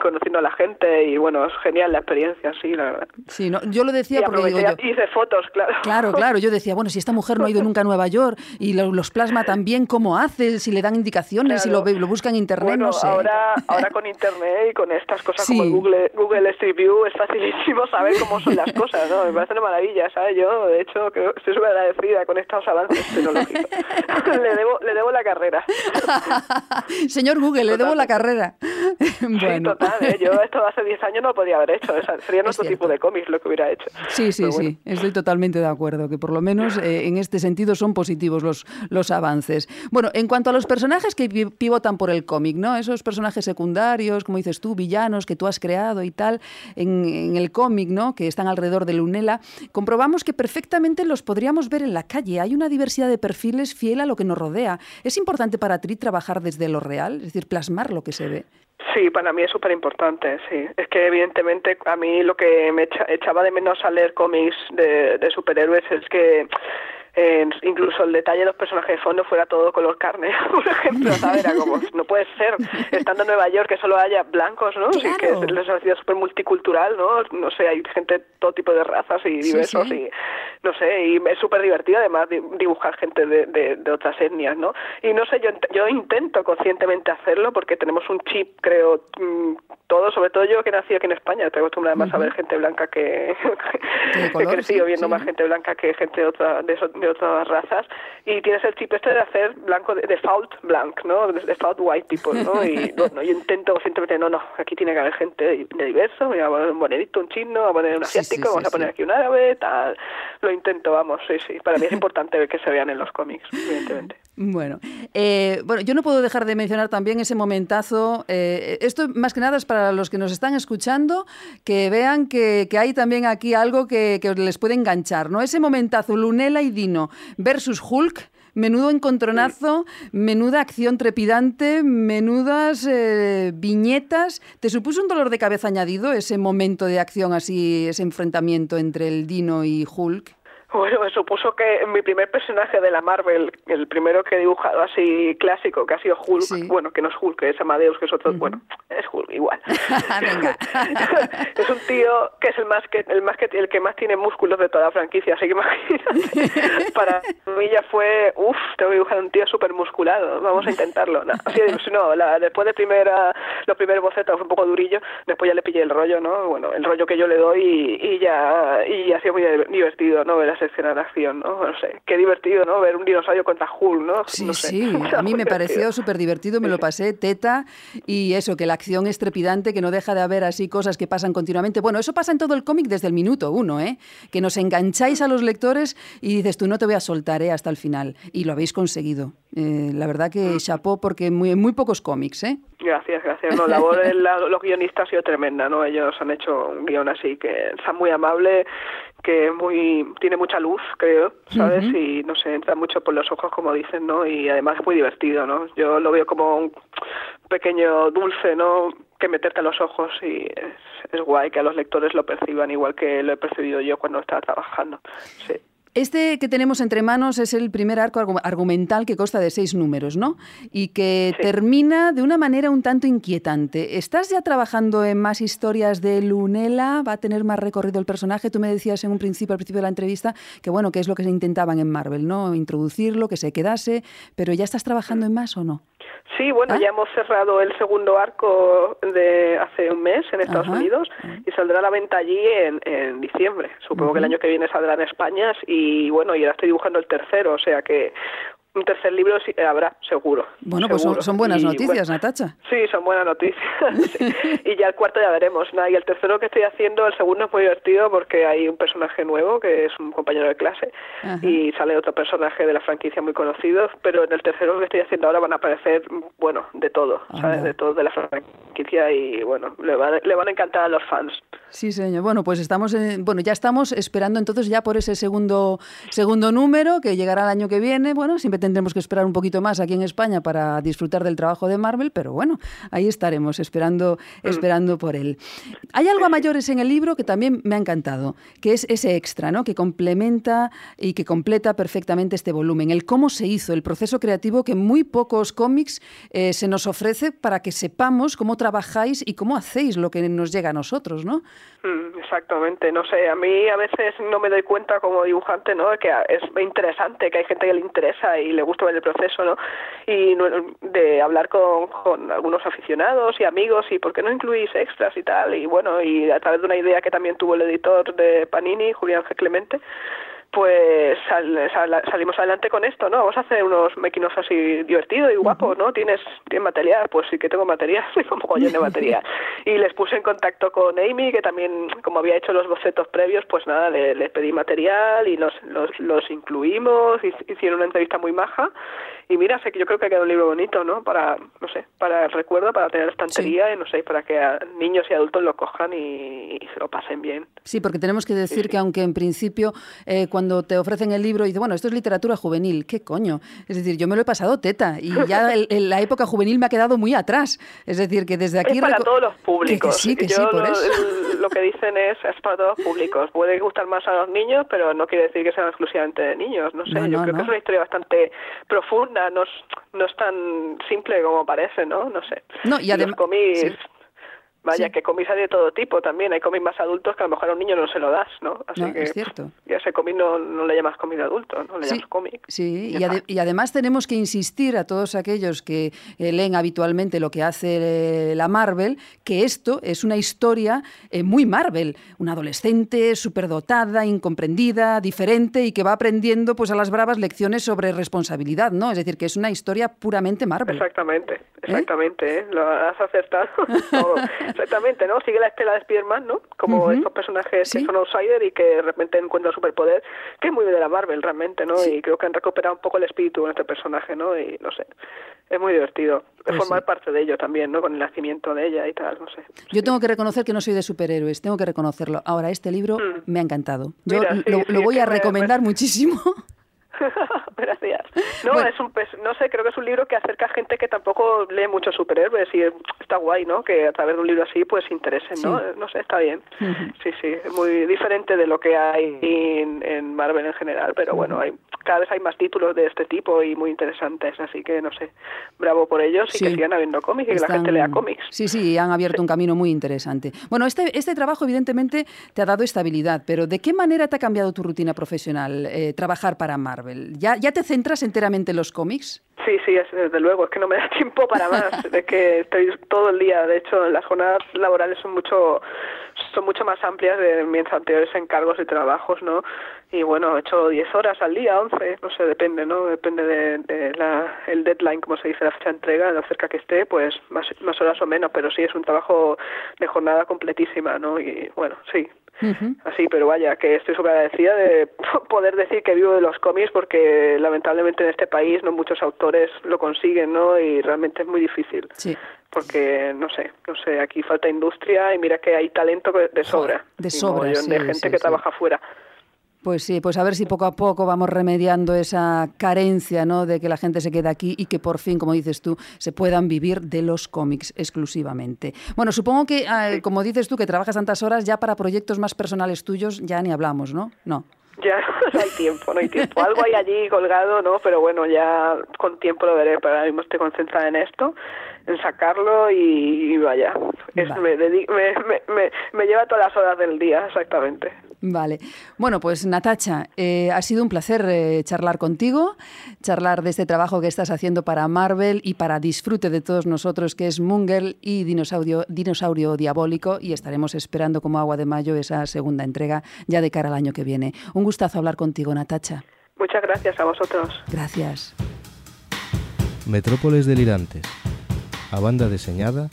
conociendo a la gente, y bueno, es genial la experiencia, sí, la verdad. Sí, no, yo lo decía Y porque digo aproveché, yo... hice fotos, claro. Claro, claro, yo decía, bueno, si esta mujer no ha ido nunca a Nueva York y lo- los plasma también, ¿cómo hace? Si le dan indicaciones, si lo, Claro. lo busca en internet, Bueno, no sé. ahora, ahora con internet y con estas cosas Sí. como Google, Google Street View es facilísimo saber cómo son las (laughs) cosas, ¿no? Me parece una maravilla, ¿sabes? Yo, de hecho, creo, estoy súper agradecida con estos avances tecnológicos. (laughs) le, debo, le debo la carrera. (laughs) Señor Google, le debo la carrera. (laughs) Sí, total, ¿eh? Yo esto hace 10 años no lo podía haber hecho. O sea, otro (laughs) cierto. tipo de cómics lo que hubiera hecho. Sí, sí, bueno. sí, estoy totalmente de acuerdo, que por lo menos eh, en este sentido son positivos los, los avances. Bueno, en cuanto a los personajes que pi- pivotan por el cómic, ¿no? Esos personajes secundarios, como dices tú, villanos que tú has creado y tal, en, en el cómic, ¿no? Que están alrededor de Lunela, comprobamos que perfectamente los podríamos ver en la calle. Hay una diversidad de perfiles fiel a lo que nos rodea. ¿Es importante para ti trabajar desde lo real, es decir, plasmar lo que se ve? Sí, para mí es súper importante, sí. Es que evidentemente a mí lo que me echa- echaba de menos al leer cómics de, de superhéroes es que eh, incluso el detalle de los personajes de fondo fuera todo color carne, (laughs) por ejemplo, ¿sabes? Era como, no puede ser, estando en Nueva York, que solo haya blancos, ¿no? Sí, que es una ciudad súper multicultural, ¿no? No sé, hay gente de todo tipo de razas y diversos sí. y no sé, y es súper divertido además di- dibujar gente de, de, de otras etnias, ¿no? Y no sé, yo, yo intento conscientemente hacerlo porque tenemos un chip, creo, mm, todo, sobre todo yo que nací aquí en España, estoy acostumbrada más a ver gente blanca que... (laughs) He crecido viendo más gente blanca que gente de, otra, de, eso- de otras razas y tienes el chip este de hacer blanco, de default blanc, ¿no? De- Default white people, ¿no? Y (laughs) bueno, yo intento conscientemente, no, no, aquí tiene que haber gente de, diverso, voy a poner un bonito, un chino, voy a poner un sí, asiático, sí, vamos a poner aquí un árabe, tal. Lo intento, vamos, sí, sí. Para mí es importante ver que se vean en los cómics, evidentemente. Bueno, eh, bueno, yo no puedo dejar de mencionar también ese momentazo. eh, esto más que nada es para los que nos están escuchando, que vean que, que hay también aquí algo que, que les puede enganchar, ¿no? Ese momentazo, Lunela y Dino versus Hulk. Menudo encontronazo, menuda acción trepidante, menudas eh, viñetas. ¿Te supuso un dolor de cabeza añadido ese momento de acción así, ese enfrentamiento entre el Dino y Hulk? Bueno, me supuso que mi primer personaje de la Marvel, el primero que he dibujado así clásico, que ha sido Hulk, Sí. bueno, que no es Hulk, que es Amadeus, que es otro, bueno, es Hulk igual. (laughs) (laughs) Es un tío que es el más que el más que el que más tiene músculos de toda la franquicia, así que imagínate. (laughs) Para mí ya fue, uff, tengo que dibujar un tío súper musculado, vamos a intentarlo. No, así, no, la- después de primera, los primeros bocetos fue un poco durillo, después ya le pillé el rollo, ¿no? Bueno, el rollo que yo le doy y, y ya y ha sido muy divertido, ¿no? Ver acción, ¿no? No sé, qué divertido, ¿no? Ver un dinosaurio contra Hulk, ¿no? Sí, No sé. sí, (laughs) a mí me pareció súper divertido, me lo pasé teta y eso, que la acción es trepidante, que no deja de haber así cosas que pasan continuamente. Bueno, eso pasa en todo el cómic desde el minuto uno, ¿eh? Que nos engancháis a los lectores y dices tú no te voy a soltar ¿eh? hasta el final. Y lo habéis conseguido. Eh, la verdad que chapó porque muy, muy pocos cómics, ¿eh? Gracias, gracias. No, la labor de los guionistas ha sido tremenda, ¿no? Ellos han hecho un guion así que está muy amable, que muy tiene mucha luz, creo, ¿sabes? Y no sé, entra mucho por los ojos, como dicen, ¿no? Y además es muy divertido, ¿no? Yo lo veo como un pequeño dulce, ¿no? Que meterte a los ojos y es, es guay que a los lectores lo perciban igual que lo he percibido yo cuando estaba trabajando. Sí. Este que tenemos entre manos es el primer arco argu- argumental que consta de seis números, ¿no? Y que Sí. termina de una manera un tanto inquietante. ¿Estás ya trabajando en más historias de Lunela? ¿Va a tener más recorrido el personaje? Tú me decías en un principio, al principio de la entrevista, que bueno, que es lo que se intentaban en Marvel, ¿no? Introducirlo, que se quedase, pero ¿ya estás trabajando en más o no? Sí, bueno, ¿Ah? ya hemos cerrado el segundo arco de hace un mes en Estados Ajá. Unidos y saldrá a la venta allí en, en diciembre. Supongo que el año que viene saldrá en España y bueno, y ahora estoy dibujando el tercero, o sea que un tercer libro sí habrá, seguro. Bueno, pues son, buenas Y, noticias, bueno, Natacha. Sí, son buenas noticias. (laughs) sí. Y ya el cuarto ya veremos. Nada, y el tercero que estoy haciendo, el segundo es muy divertido porque hay un personaje nuevo que es un compañero de clase Ajá. y sale otro personaje de la franquicia muy conocido, pero en el tercero que estoy haciendo ahora van a aparecer, bueno, de todo, ¿sabes? De todo de la franquicia y bueno, le van, le van a encantar a los fans. Sí, señor. Bueno, pues estamos, en- bueno, ya estamos esperando entonces ya por ese segundo, segundo número que llegará el año que viene. Bueno, siempre tendremos que esperar un poquito más aquí en España para disfrutar del trabajo de Marvel, pero bueno, ahí estaremos esperando, esperando por él. Hay algo a mayores en el libro que también me ha encantado, que es ese extra, ¿no? Que complementa y que completa perfectamente este volumen. El cómo se hizo, el proceso creativo que muy pocos cómics eh, se nos ofrece para que sepamos cómo trabajáis y cómo hacéis lo que nos llega a nosotros, ¿no? Mm, Exactamente, no sé, a mí a veces no me doy cuenta como dibujante, ¿no? Que es interesante, que hay gente que le interesa y le gusta ver el proceso, ¿no? Y de hablar con, con algunos aficionados y amigos y por qué no incluís extras y tal, y bueno, y a través de una idea que también tuvo el editor de Panini, Julián G. Clemente, pues sal- sal- salimos adelante con esto, ¿no? Vamos a hacer unos making así divertido y guapo, ¿no? ¿Tienes, ¿Tienes material? Pues sí que tengo material, (laughs) tengo mogollón de material. (laughs) Y les puse en contacto con Amy, que también, como había hecho los bocetos previos, pues nada, le, les pedí material y los, los, los incluimos, hic- hicieron una entrevista muy maja. Y mira, sé que yo creo que ha quedado un libro bonito, ¿no? Para, no sé, para el recuerdo, para tener estantería y no sé, para que a niños y adultos lo cojan y, y se lo pasen bien. Sí, porque tenemos que decir que aunque en principio eh, cuando te ofrecen el libro y dices, bueno, esto es literatura juvenil. ¿Qué coño? Es decir, yo me lo he pasado teta y ya el- el- la época juvenil me ha quedado muy atrás. Es decir, que desde aquí... es para todos los públicos. Que, sí, que Yo sí, por lo, eso. lo que dicen es, es para todos los públicos. Puede gustar más a los niños, pero no quiere decir que sean exclusivamente de niños. No sé, No, yo creo no. que es una historia bastante profunda, no es, no es tan simple como parece, ¿no? No sé. No, y adem- los cómics... sí. Vaya, Sí. que cómics hay de todo tipo también. Hay cómics más adultos que a lo mejor a un niño no se lo das, ¿no? Así No, que es cierto. Y a ese cómic no, no le llamas cómic adulto, no le Sí, llamas cómic. Sí, y, ade- está. y además tenemos que insistir a todos aquellos que eh, leen habitualmente lo que hace eh, la Marvel, que esto es una historia eh, muy Marvel, una adolescente superdotada, incomprendida, diferente y que va aprendiendo pues a las bravas lecciones sobre responsabilidad, ¿no? Es decir, que es una historia puramente Marvel. Exactamente, exactamente, ¿eh? lo has acertado. (laughs) Exactamente, ¿no? Sigue la estela de Spider-Man, ¿no? Como Ujú. estos personajes Sí. que son outsider y que de repente encuentran superpoder, que es muy de la Marvel realmente, ¿no? Sí. Y creo que han recuperado un poco el espíritu en este personaje, ¿no? Y no sé, es muy divertido Pues formar sí. parte de ello también, ¿no? Con el nacimiento de ella y tal, no sé. Yo tengo que reconocer que no soy de superhéroes, tengo que reconocerlo. Ahora, este libro Mm. me ha encantado. Yo Mira, lo, voy a me- recomendar muchísimo. (laughs) (laughs) Gracias. No, Bueno. es un pes- no sé, creo que es un libro que acerca a gente que tampoco lee muchos superhéroes y está guay, ¿no? Que a través de un libro así pues se interesen, ¿no? Sí. No sé, está bien. Sí, sí, es muy diferente de lo que hay en, en Marvel en general, pero bueno, hay cada vez hay más títulos de este tipo y muy interesantes, así que no sé, bravo por ellos y que sigan habiendo cómics y que la gente lea cómics. Sí, sí, han abierto un camino muy interesante. Bueno, este, este trabajo evidentemente te ha dado estabilidad, pero ¿de qué manera te ha cambiado tu rutina profesional eh, trabajar para Marvel? ¿Ya, ¿Ya te centras enteramente en los cómics? Sí, sí, es- desde luego, es que no me (laughs) da tiempo para más, es que estoy todo el día, de hecho las jornadas laborales son mucho son mucho más amplias de mis anteriores encargos y trabajos, ¿no? Y bueno, he hecho 10 horas al día, 11, no sé, depende, ¿no? Depende de, de la, el deadline, como se dice, la fecha de entrega, lo cerca que esté, pues más, más horas o menos, pero sí es un trabajo de jornada completísima, ¿no? Y bueno, sí, Así, pero vaya, que estoy súper agradecida de (laughs) poder decir que vivo de los cómics porque lamentablemente en este país no muchos autores lo consiguen, ¿no? Y realmente es muy difícil. Sí. Porque, no sé, no sé, aquí falta industria y mira que hay talento de sobra. de sobra, sí, de gente sí, que sí. trabaja fuera. Pues sí, pues a ver si poco a poco vamos remediando esa carencia, ¿no? De que la gente se quede aquí y que por fin, como dices tú, se puedan vivir de los cómics exclusivamente. Bueno, supongo que, ah, como dices tú, que trabajas tantas horas, ya para proyectos más personales tuyos ya ni hablamos, ¿no? No. Ya (laughs) no hay tiempo, no hay tiempo. Algo hay allí colgado, ¿no? Pero bueno, ya con tiempo lo veré. Pero ahora mismo estoy concentrada en esto, en sacarlo y, y vaya. Es- Vale. me, me, me, me lleva todas las horas del día, exactamente. Vale. Bueno, pues Natacha, eh, ha sido un placer eh, charlar contigo, charlar de este trabajo que estás haciendo para Marvel y para disfrute de todos nosotros, que es Mungel y Dinosaurio, Dinosaurio Diabólico, y estaremos esperando como agua de mayo esa segunda entrega ya de cara al año que viene. Un gustazo hablar contigo, Natacha. Muchas gracias a vosotros. Gracias. Metrópoles delirantes. A banda deseñada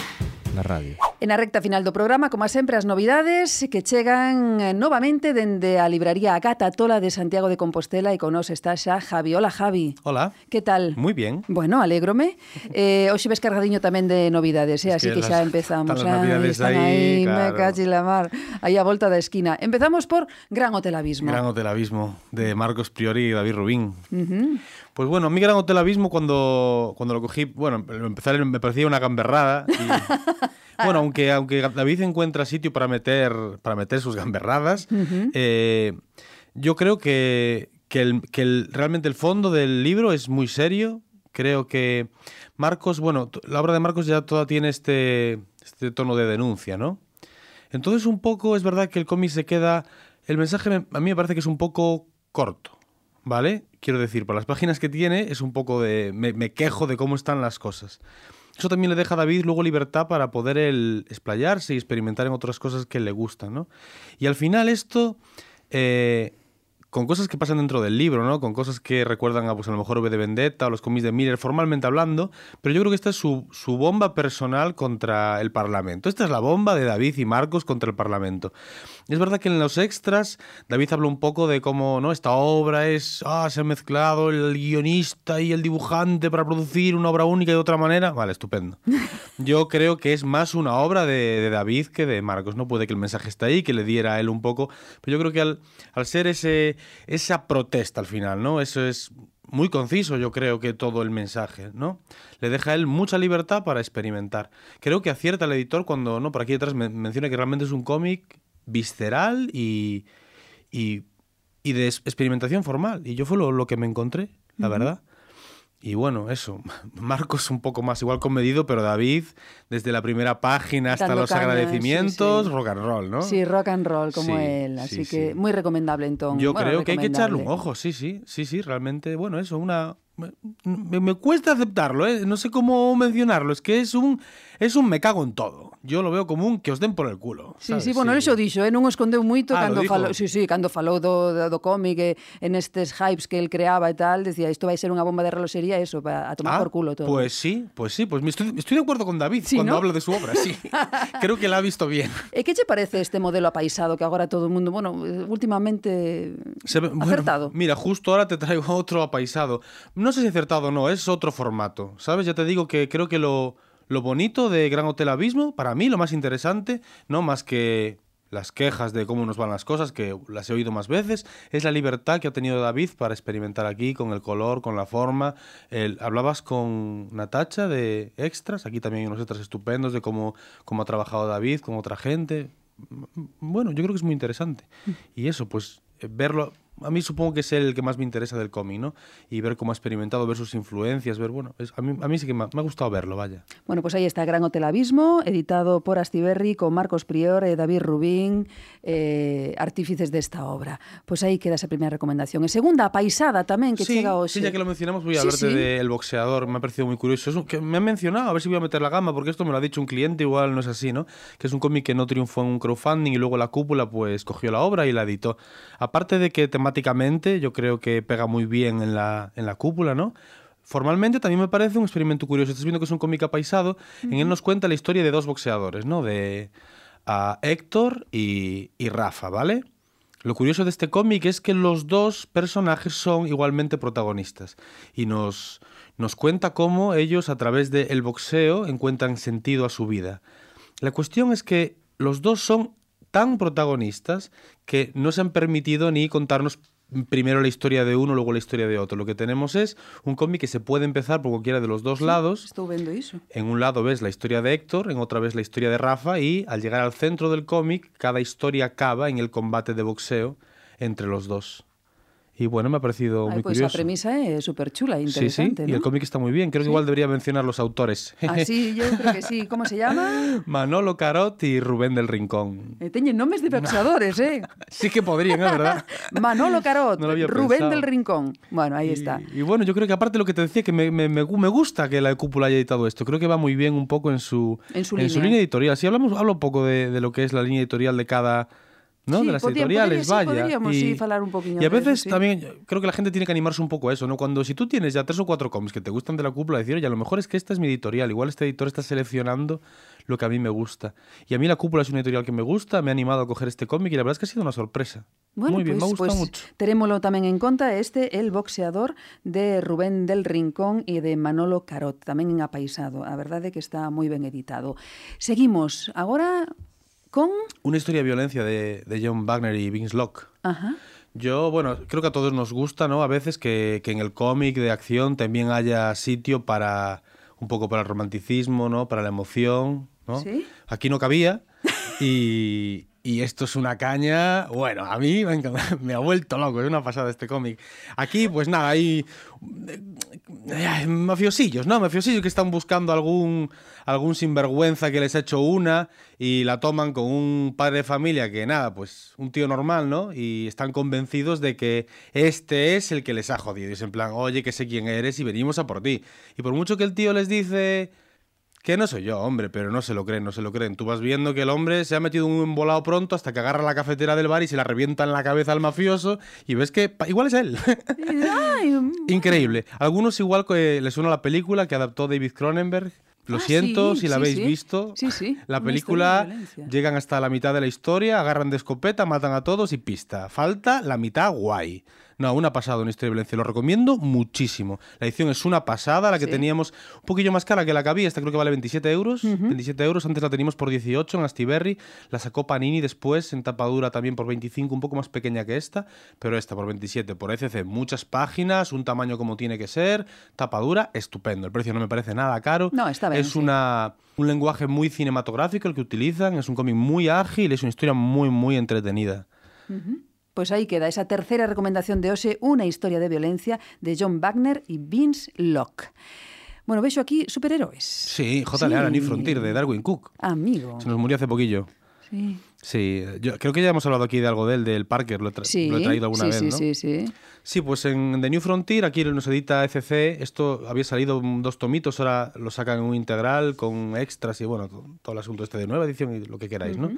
na radio. En a recta final do programa, como sempre, as novidades que chegan eh, novamente dende a libraría Agata Tola de Santiago de Compostela e con nos está xa Javi. Hola, Javi. Hola. Que tal? Muy bien. Bueno, alégrome. Eh, hoxe ves cargadiño tamén de novidades, eh? Es así que que, xa las- empezamos. están las novidades están ahí, me claro. cachi la mar. Aí a volta da esquina. Empezamos por Gran Hotel Abismo. Gran Hotel Abismo de Marcos Priori y David Rubín. Pues bueno, mí Gran Hotel Abismo cuando, cuando lo cogí, bueno, empezar me parecía una gamberrada. y- (laughs) bueno, aunque, aunque David encuentra sitio para meter, para meter sus gamberradas, eh, yo creo que, que, el- que el- realmente el fondo del libro es muy serio. Creo que Marcos, bueno, la obra de Marcos ya toda tiene este, este tono de denuncia, ¿no? Entonces un poco es verdad que el cómic se queda... El mensaje me- a mí me parece que es un poco corto, ¿vale? Quiero decir, por las páginas que tiene es un poco de... Me, me quejo de cómo están las cosas. Eso también le deja a David luego libertad para poder él explayarse y experimentar en otras cosas que le gustan, ¿no? Y al final esto... eh, con cosas que pasan dentro del libro, ¿no? Con cosas que recuerdan a, pues, a lo mejor V de Vendetta o los cómics de Miller, formalmente hablando, pero yo creo que esta es su, su bomba personal contra el Parlamento. Esta es la bomba de David y Marcos contra el Parlamento. Es verdad que en los extras David habla un poco de cómo ¿no? esta obra es, ah, se ha mezclado el guionista y el dibujante para producir una obra única de otra manera. Vale, estupendo. (laughs) yo creo que es más una obra de, de David que de Marcos. No puede que el mensaje está ahí, que le diera a él un poco. Pero yo creo que al, al ser ese, esa protesta al final, ¿no? Eso es muy conciso, yo creo que todo el mensaje, ¿no? Le deja a él mucha libertad para experimentar. Creo que acierta el editor cuando, ¿no? Por aquí detrás men- menciona que realmente es un cómic visceral y, y, y de experimentación formal. Y yo fue lo, lo que me encontré, la verdad. Y bueno, eso. (laughs) Marcos un poco más igual comedido, pero David, desde la primera página hasta Dando los caña, agradecimientos, sí, sí. rock and roll, ¿no? Sí, rock and roll como Sí, él, así sí, que muy recomendable entonces. Yo creo que hay que echarle un ojo, sí, sí, sí, sí, realmente, bueno, eso, una... Me, me cuesta aceptarlo, ¿eh? no sé cómo mencionarlo, es que es un, es un me cago en todo. Yo lo veo común que os den por el culo. Sabes? Sí, sí, bueno, sí. eso dixo, eh? non o escondeu moito ah, cando falou, sí, sí, cando falou do, do, do cómic e, en estes hypes que el creaba e tal, decía, isto vai ser unha bomba de reloxería, eso, para a tomar ah, por culo todo. Pues sí, pues sí, pues me estoy, estoy de acuerdo con David ¿Sí, cuando ¿no? habla de su obra, sí. (laughs) Creo que la ha visto bien. Eh, e que che parece este modelo apaisado que agora todo o mundo, bueno, eh, últimamente Se, bueno, acertado? Mira, justo ahora te traigo (laughs) otro apaisado. No sé si acertado o no, es otro formato, ¿sabes? Ya te digo que creo que lo lo bonito de Gran Hotel Abismo, para mí lo más interesante, no más que las quejas de cómo nos van las cosas, que las he oído más veces, es la libertad que ha tenido David para experimentar aquí con el color, con la forma. El- hablabas con Natacha de extras, aquí también hay unos extras estupendos de cómo, cómo ha trabajado David con otra gente. Bueno, yo creo que es muy interesante. Y eso, pues verlo, a mí supongo que es el que más me interesa del cómic, ¿no? Y ver cómo ha experimentado, ver sus influencias, ver, bueno, es- a, mí, a mí sí que me ha, me ha gustado verlo, vaya. Bueno, pues ahí está Gran Hotel Abismo, editado por Astiberri con Marcos Prior e David Rubín, eh, artífices desta obra. Pois aí queda esa primeira recomendación. E segunda, paisada tamén, que sí, chega hoxe. sí, ya que lo mencionamos, voy a Sí, hablarte sí. del boxeador. Me ha parecido muy curioso. Es un- que me han mencionado, a ver si voy a meter la gama, porque esto me lo ha dicho un cliente, igual no es así, ¿no? Que es un cómic que no triunfó en un crowdfunding y luego la cúpula, pues cogió la obra y la editó. Aparte de que temáticamente yo creo que pega muy bien en la, en la cúpula, ¿no? Formalmente también me parece un experimento curioso. Estás viendo que es un cómic apaisado. En él nos cuenta la historia de dos boxeadores, ¿no? De a Héctor y, y Rafa, ¿vale? Lo curioso de este cómic es que los dos personajes son igualmente protagonistas y nos, nos cuenta cómo ellos a través del boxeo encuentran sentido a su vida. La cuestión es que los dos son tan protagonistas que no se han permitido ni contarnos primero la historia de uno, luego la historia de otro. Lo que tenemos es un cómic que se puede empezar por cualquiera de los dos lados Estou vendo iso. en un lado ves la historia de Héctor, en otra ves la historia de Rafa y al llegar al centro del cómic, cada historia acaba en el combate de boxeo entre los dos. Y bueno, me ha parecido muy pois a curioso. premisa é super chula Sí, sí, interesante, y el cómic está muy bien. Creo que igual debería mencionar los autores. (laughs) Así, yo creo que sí. Como se llama? (laughs) Manolo Carot y Rubén del Rincón. Eh, teñen nomes de boxeadores, eh? Sí que podrían, ¿eh? ¿verdad? (laughs) Manolo Carot, No Rubén pensado. del Rincón. Bueno, ahí Y- está. Y, bueno, yo creo que aparte de lo que te decía, que me, me, me gu- me gusta que la cúpula haya editado esto. Creo que va muy bien un poco en su, En su línea. línea editorial. Si hablamos, hablo un poco de, de lo que es la línea editorial de cada. ¿No? Sí, de las editoriales, podría- sí, vaya. podríamos, y, sí, falar un poquinho Y a eso, veces sí. también creo que la gente tiene que animarse un poco a eso, ¿no? Cuando si tú tienes ya tres o cuatro cómics que te gustan de la cúpula, decir, oye, a lo mejor es que esta es mi editorial, igual este editor está seleccionando lo que a mí me gusta. Y a mí la cúpula es una editorial que me gusta, me ha animado a coger este cómic y la verdad es que ha sido una sorpresa. Bueno, Muy bien, pois, me ha gustado pois mucho. Terémolo tamén en conta este El boxeador de Rubén del Rincón e de Manolo Carot, tamén en apaisado. A verdade é que está moi ben editado. Seguimos agora con... Una historia de violencia de, de John Wagner y Vince Locke. Ajá. Yo, bueno, creo que a todos nos gusta, ¿no? A veces que, que en el cómic de acción también haya sitio para un poco para el romanticismo, ¿no? Para la emoción, ¿no? Sí. Aquí no cabía y, y esto es una caña, bueno, a mí me, (laughs) me ha vuelto loco, es una pasada este cómic. Aquí, pues nada, hay eh, mafiosillos, ¿no? Mafiosillos que están buscando algún, algún sinvergüenza que les ha hecho una y la toman con un padre de familia que nada, pues un tío normal, ¿no? Y están convencidos de que este es el que les ha jodido. Y es en plan, oye, que sé quién eres y venimos a por ti. Y por mucho que el tío les dice que no soy yo, hombre, pero no se lo creen, no se lo creen. Tú vas viendo que el hombre se ha metido un embolado pronto hasta que agarra la cafetera del bar y se la revienta en la cabeza al mafioso y ves que igual es él. (laughs) Increíble. Algunos igual que les suena la película que adaptó David Cronenberg. Lo Ah, siento sí, si la sí, habéis sí. visto. Sí, sí, (laughs) La película llegan hasta la mitad de la historia, agarran de escopeta, matan a todos y pista. Falta la mitad guay. No, una pasada, una historia de violencia. Lo recomiendo muchísimo. La edición es una pasada, la que Sí. teníamos un poquillo más cara que la que había. Esta creo que vale 27 euros. 27 euros. Antes la teníamos por 18 en Astiberri. La sacó Panini después en tapadura también por 25, un poco más pequeña que esta. Pero esta por 27 por ECC. Muchas páginas, un tamaño como tiene que ser. Tapadura, estupendo. El precio no me parece nada caro. No, está bien, Es sí. una, un lenguaje muy cinematográfico el que utilizan. Es un cómic muy ágil. Es una historia muy, muy entretenida. Pues ahí queda esa tercera recomendación de Ose, Una historia de violencia, de John Wagner y Vince Locke. Bueno, vexo aquí superhéroes. Sí, J. Leal, New Frontier, de Darwin Cook. Amigo. Se nos murió hace poquillo. Sí. Sí, yo creo que ya hemos hablado aquí de algo de él, del Parker, lo he, tra- Sí, lo he traído alguna sí, vez, sí, ¿no? sí, sí. Sí, pues en The New Frontier, aquí nos edita ECC, esto había salido dos tomitos, ahora lo sacan en un integral con extras y bueno, to- todo el asunto este de nueva edición y lo que queráis, ¿no?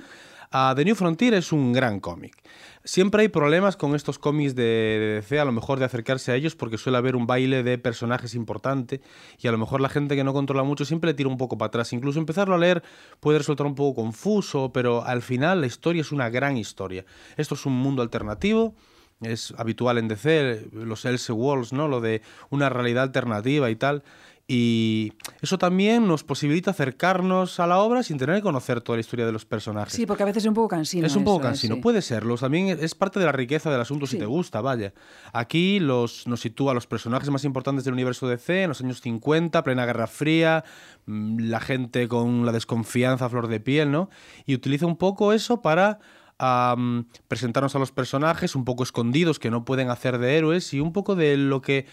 Ah, The New Frontier es un gran cómic. Siempre hay problemas con estos cómics de, de DC, a lo mejor de acercarse a ellos porque suele haber un baile de personajes importante y a lo mejor la gente que no controla mucho siempre le tira un poco para atrás. Incluso empezarlo a leer puede resultar un poco confuso, pero al final la historia es una gran historia. Esto es un mundo alternativo, es habitual en DC, los Else Worlds, ¿no? Lo de una realidad alternativa y tal. Y eso también nos posibilita acercarnos a la obra sin tener que conocer toda la historia de los personajes. Sí, porque a veces es un poco cansino. es un poco eso, ¿eh? cansino, Sí. puede serlo. También es parte de la riqueza del asunto si Sí. te gusta, vaya. Aquí los, nos sitúa a los personajes más importantes del universo DC en los años 50, plena Guerra Fría, mm, la gente con la desconfianza a flor de piel, ¿no? Y utiliza un poco eso para am, presentarnos a los personajes un poco escondidos que no pueden hacer de héroes y un poco de lo que,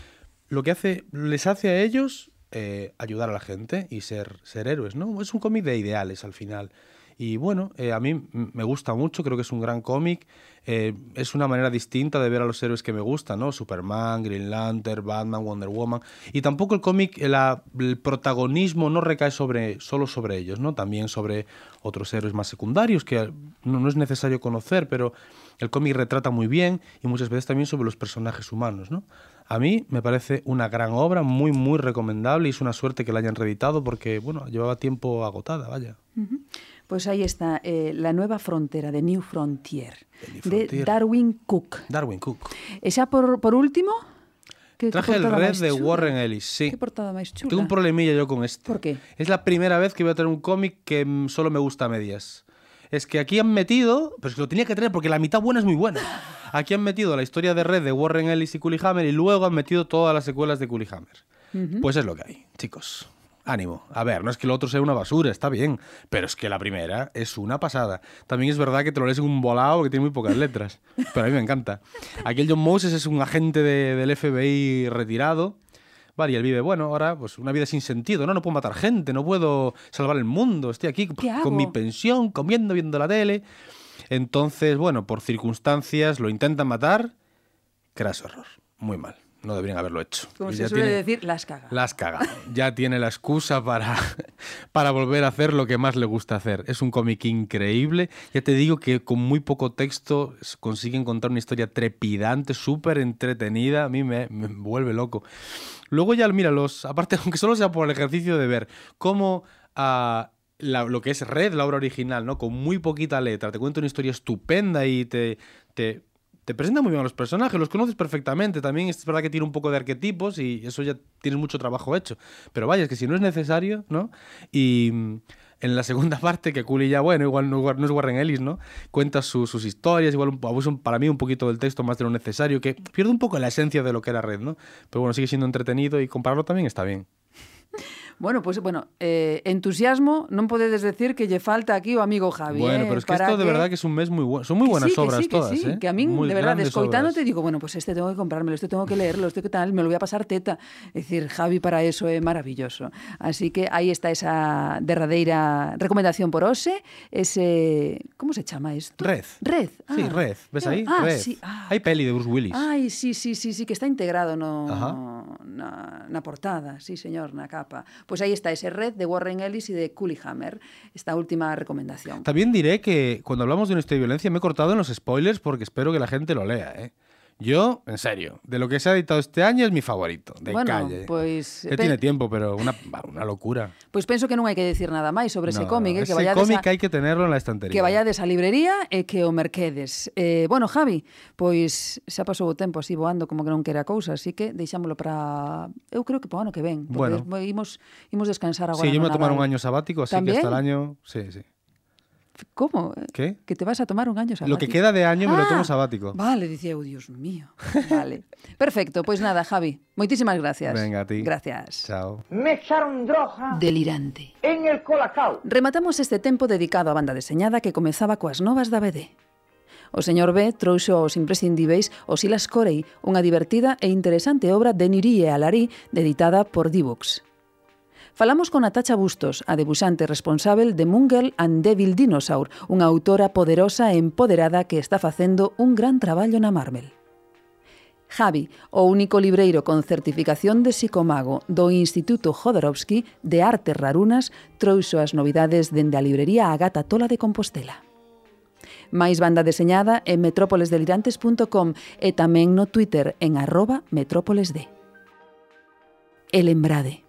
lo que hace, les hace a ellos eh, ayudar a la gente y ser, ser héroes, ¿no? Es un cómic de ideales al final. Y bueno, eh, a mí me gusta mucho, creo que es un gran cómic. eh, es una manera distinta de ver a los héroes que me gustan, ¿no? Superman, Green Lantern, Batman, Wonder Woman. Y tampoco el cómic, eh, la- el protagonismo no recae sobre, solo sobre ellos, ¿no? También sobre otros héroes más secundarios que no, no es necesario conocer, pero el cómic retrata muy bien y muchas veces también sobre los personajes humanos, ¿no? A mí me parece una gran obra, muy, muy recomendable y es una suerte que la hayan reeditado porque, bueno, llevaba tiempo agotada, vaya. Pues ahí está, eh, La nueva frontera, de New Frontier, de. Darwin Cook. Darwin Cook. Esa por, por último. ¿Qué- qué Traje el red de chula? Warren Ellis, sí. Qué portada más chula. Tengo un problemilla yo con este. ¿Por qué? Es la primera vez que voy a tener un cómic que mm, solo me gusta a medias. Es que aquí han metido, pero es que lo tenía que tener porque la mitad buena es muy buena. (laughs) Aquí han metido la historia de red de Warren Ellis y Hammer y luego han metido todas las secuelas de Hammer. Pues es lo que hay, chicos. Ánimo. A ver, no es que lo otro sea una basura, está bien, pero es que la primera es una pasada. También es verdad que te lo lees en un volado que tiene muy pocas letras, pero a mí me encanta. Aquí el John Moses es un agente de- del FBI retirado. Vale, y él vive, bueno, ahora, pues una vida sin sentido, ¿no? No puedo matar gente, no puedo salvar el mundo, estoy aquí con mi pensión, comiendo, viendo la tele. Entonces, bueno, por circunstancias lo intentan matar. Craso error. Muy mal. No deberían haberlo hecho. Como Y se suele tiene- decir, las caga. la has cagado. Ya tiene la excusa para, (laughs) para volver a hacer lo que más le gusta hacer. Es un cómic increíble. Ya te digo que con muy poco texto consiguen contar una historia trepidante, súper entretenida. A mí me, me vuelve loco. Luego ya, mira, los, aparte, (laughs) aunque solo sea por el ejercicio de ver cómo la- lo que es Red, la obra original, ¿no? Con muy poquita letra, te cuenta una historia estupenda y te, te, te presenta muy bien los personajes, los conoces perfectamente. También es verdad que tiene un poco de arquetipos y eso ya tienes mucho trabajo hecho. Pero vaya, es que si no es necesario, ¿no? Y mm, en la segunda (laughs) parte, que Cooley ya, bueno, igual no, no es Warren Ellis, ¿no? Cuenta su- sus historias, igual abusa para mí un poquito del texto más de lo necesario, que pierde un poco la esencia de lo que era Red, ¿no? Pero bueno, sigue siendo entretenido y compararlo también está bien. Bueno, pues bueno, eh, entusiasmo, non podedes decir que lle falta aquí o amigo Javi. Bueno, eh, pero es que esto de verdad que es un mes muy bueno. Son muy Que buenas sí, que obras sí, que todas, sí, ¿eh? Que a mí, Muy de verdad, grandes escoitándote, obras. digo, bueno, pues este tengo que comprármelo, este tengo que leerlo, este que tal, me lo voy a pasar teta. Es decir, Javi para eso es maravilloso. Así que ahí está esa derradeira recomendación por Ose, ese... ¿Cómo se llama esto? Red. Red. Sí, ah. Red. ¿Ves ahí? Ah, Red. sí. ah. Hay peli de Bruce Willis. Ai, sí, sí, sí, sí, que está integrado no, na, na portada, sí, señor, na capa. Pues ahí está ese red de Warren Ellis y de Cooley Hammer, esta última recomendación. También diré que cuando hablamos de una historia de violencia me he cortado en los spoilers porque espero que la gente lo lea, ¿eh? Yo, en serio, de lo que se ha editado este año es mi favorito, de bueno, calle. Pois, que eh, tiene tiempo, pero una, una locura. Pois penso que non hai que decir nada máis sobre ese no, cómic, eh, ese que cómic a, hai que tenerlo en la estantería. Que vayades á librería e que o merquedes. Eh, bueno, Javi, pois xa pasou o tempo así voando como que non quera cousa, así que deixámoslo para eu creo que para o ano que ven, porque bueno. imos imos descansar agora. Sí, yo me tomar un año sabático, así ¿También? que hasta el año, sí, sí como? Que? Que te vas a tomar un año sabático. Lo que queda de año ah, me lo ah, tomo sabático. Vale, dice, oh, Dios mío. Vale. (laughs) Perfecto, pues nada, Javi. Muchísimas gracias. Venga, a ti. Gracias. Chao. Me echaron droga. Delirante. En el colacao. Rematamos este tempo dedicado á banda deseñada que comezaba coas novas da BD. O señor B trouxo aos imprescindíveis Silas Corey, unha divertida e interesante obra de Nirie Alari, editada por Divox. Falamos con Natacha Bustos, a debuxante responsável de Mungle and Devil Dinosaur, unha autora poderosa e empoderada que está facendo un gran traballo na Marvel. Javi, o único libreiro con certificación de psicomago do Instituto Jodorowsky de Artes Rarunas, trouxo as novidades dende a librería Agata Tola de Compostela. Máis banda deseñada en metrópolesdelirantes.com e tamén no Twitter en arroba metrópolesd. E lembrade,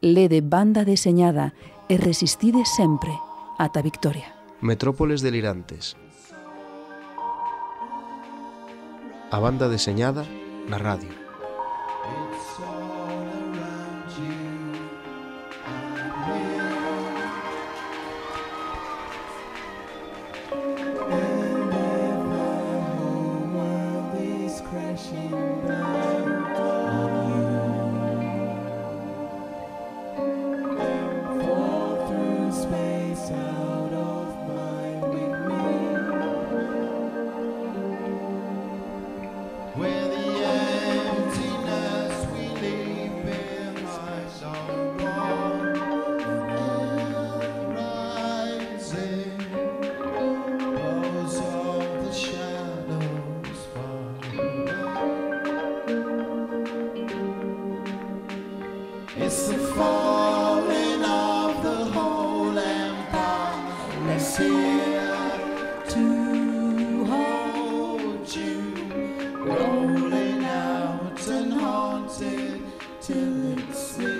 lede banda deseñada e resistide sempre ata victoria. Metrópoles delirantes. A banda deseñada na radio. Alexis.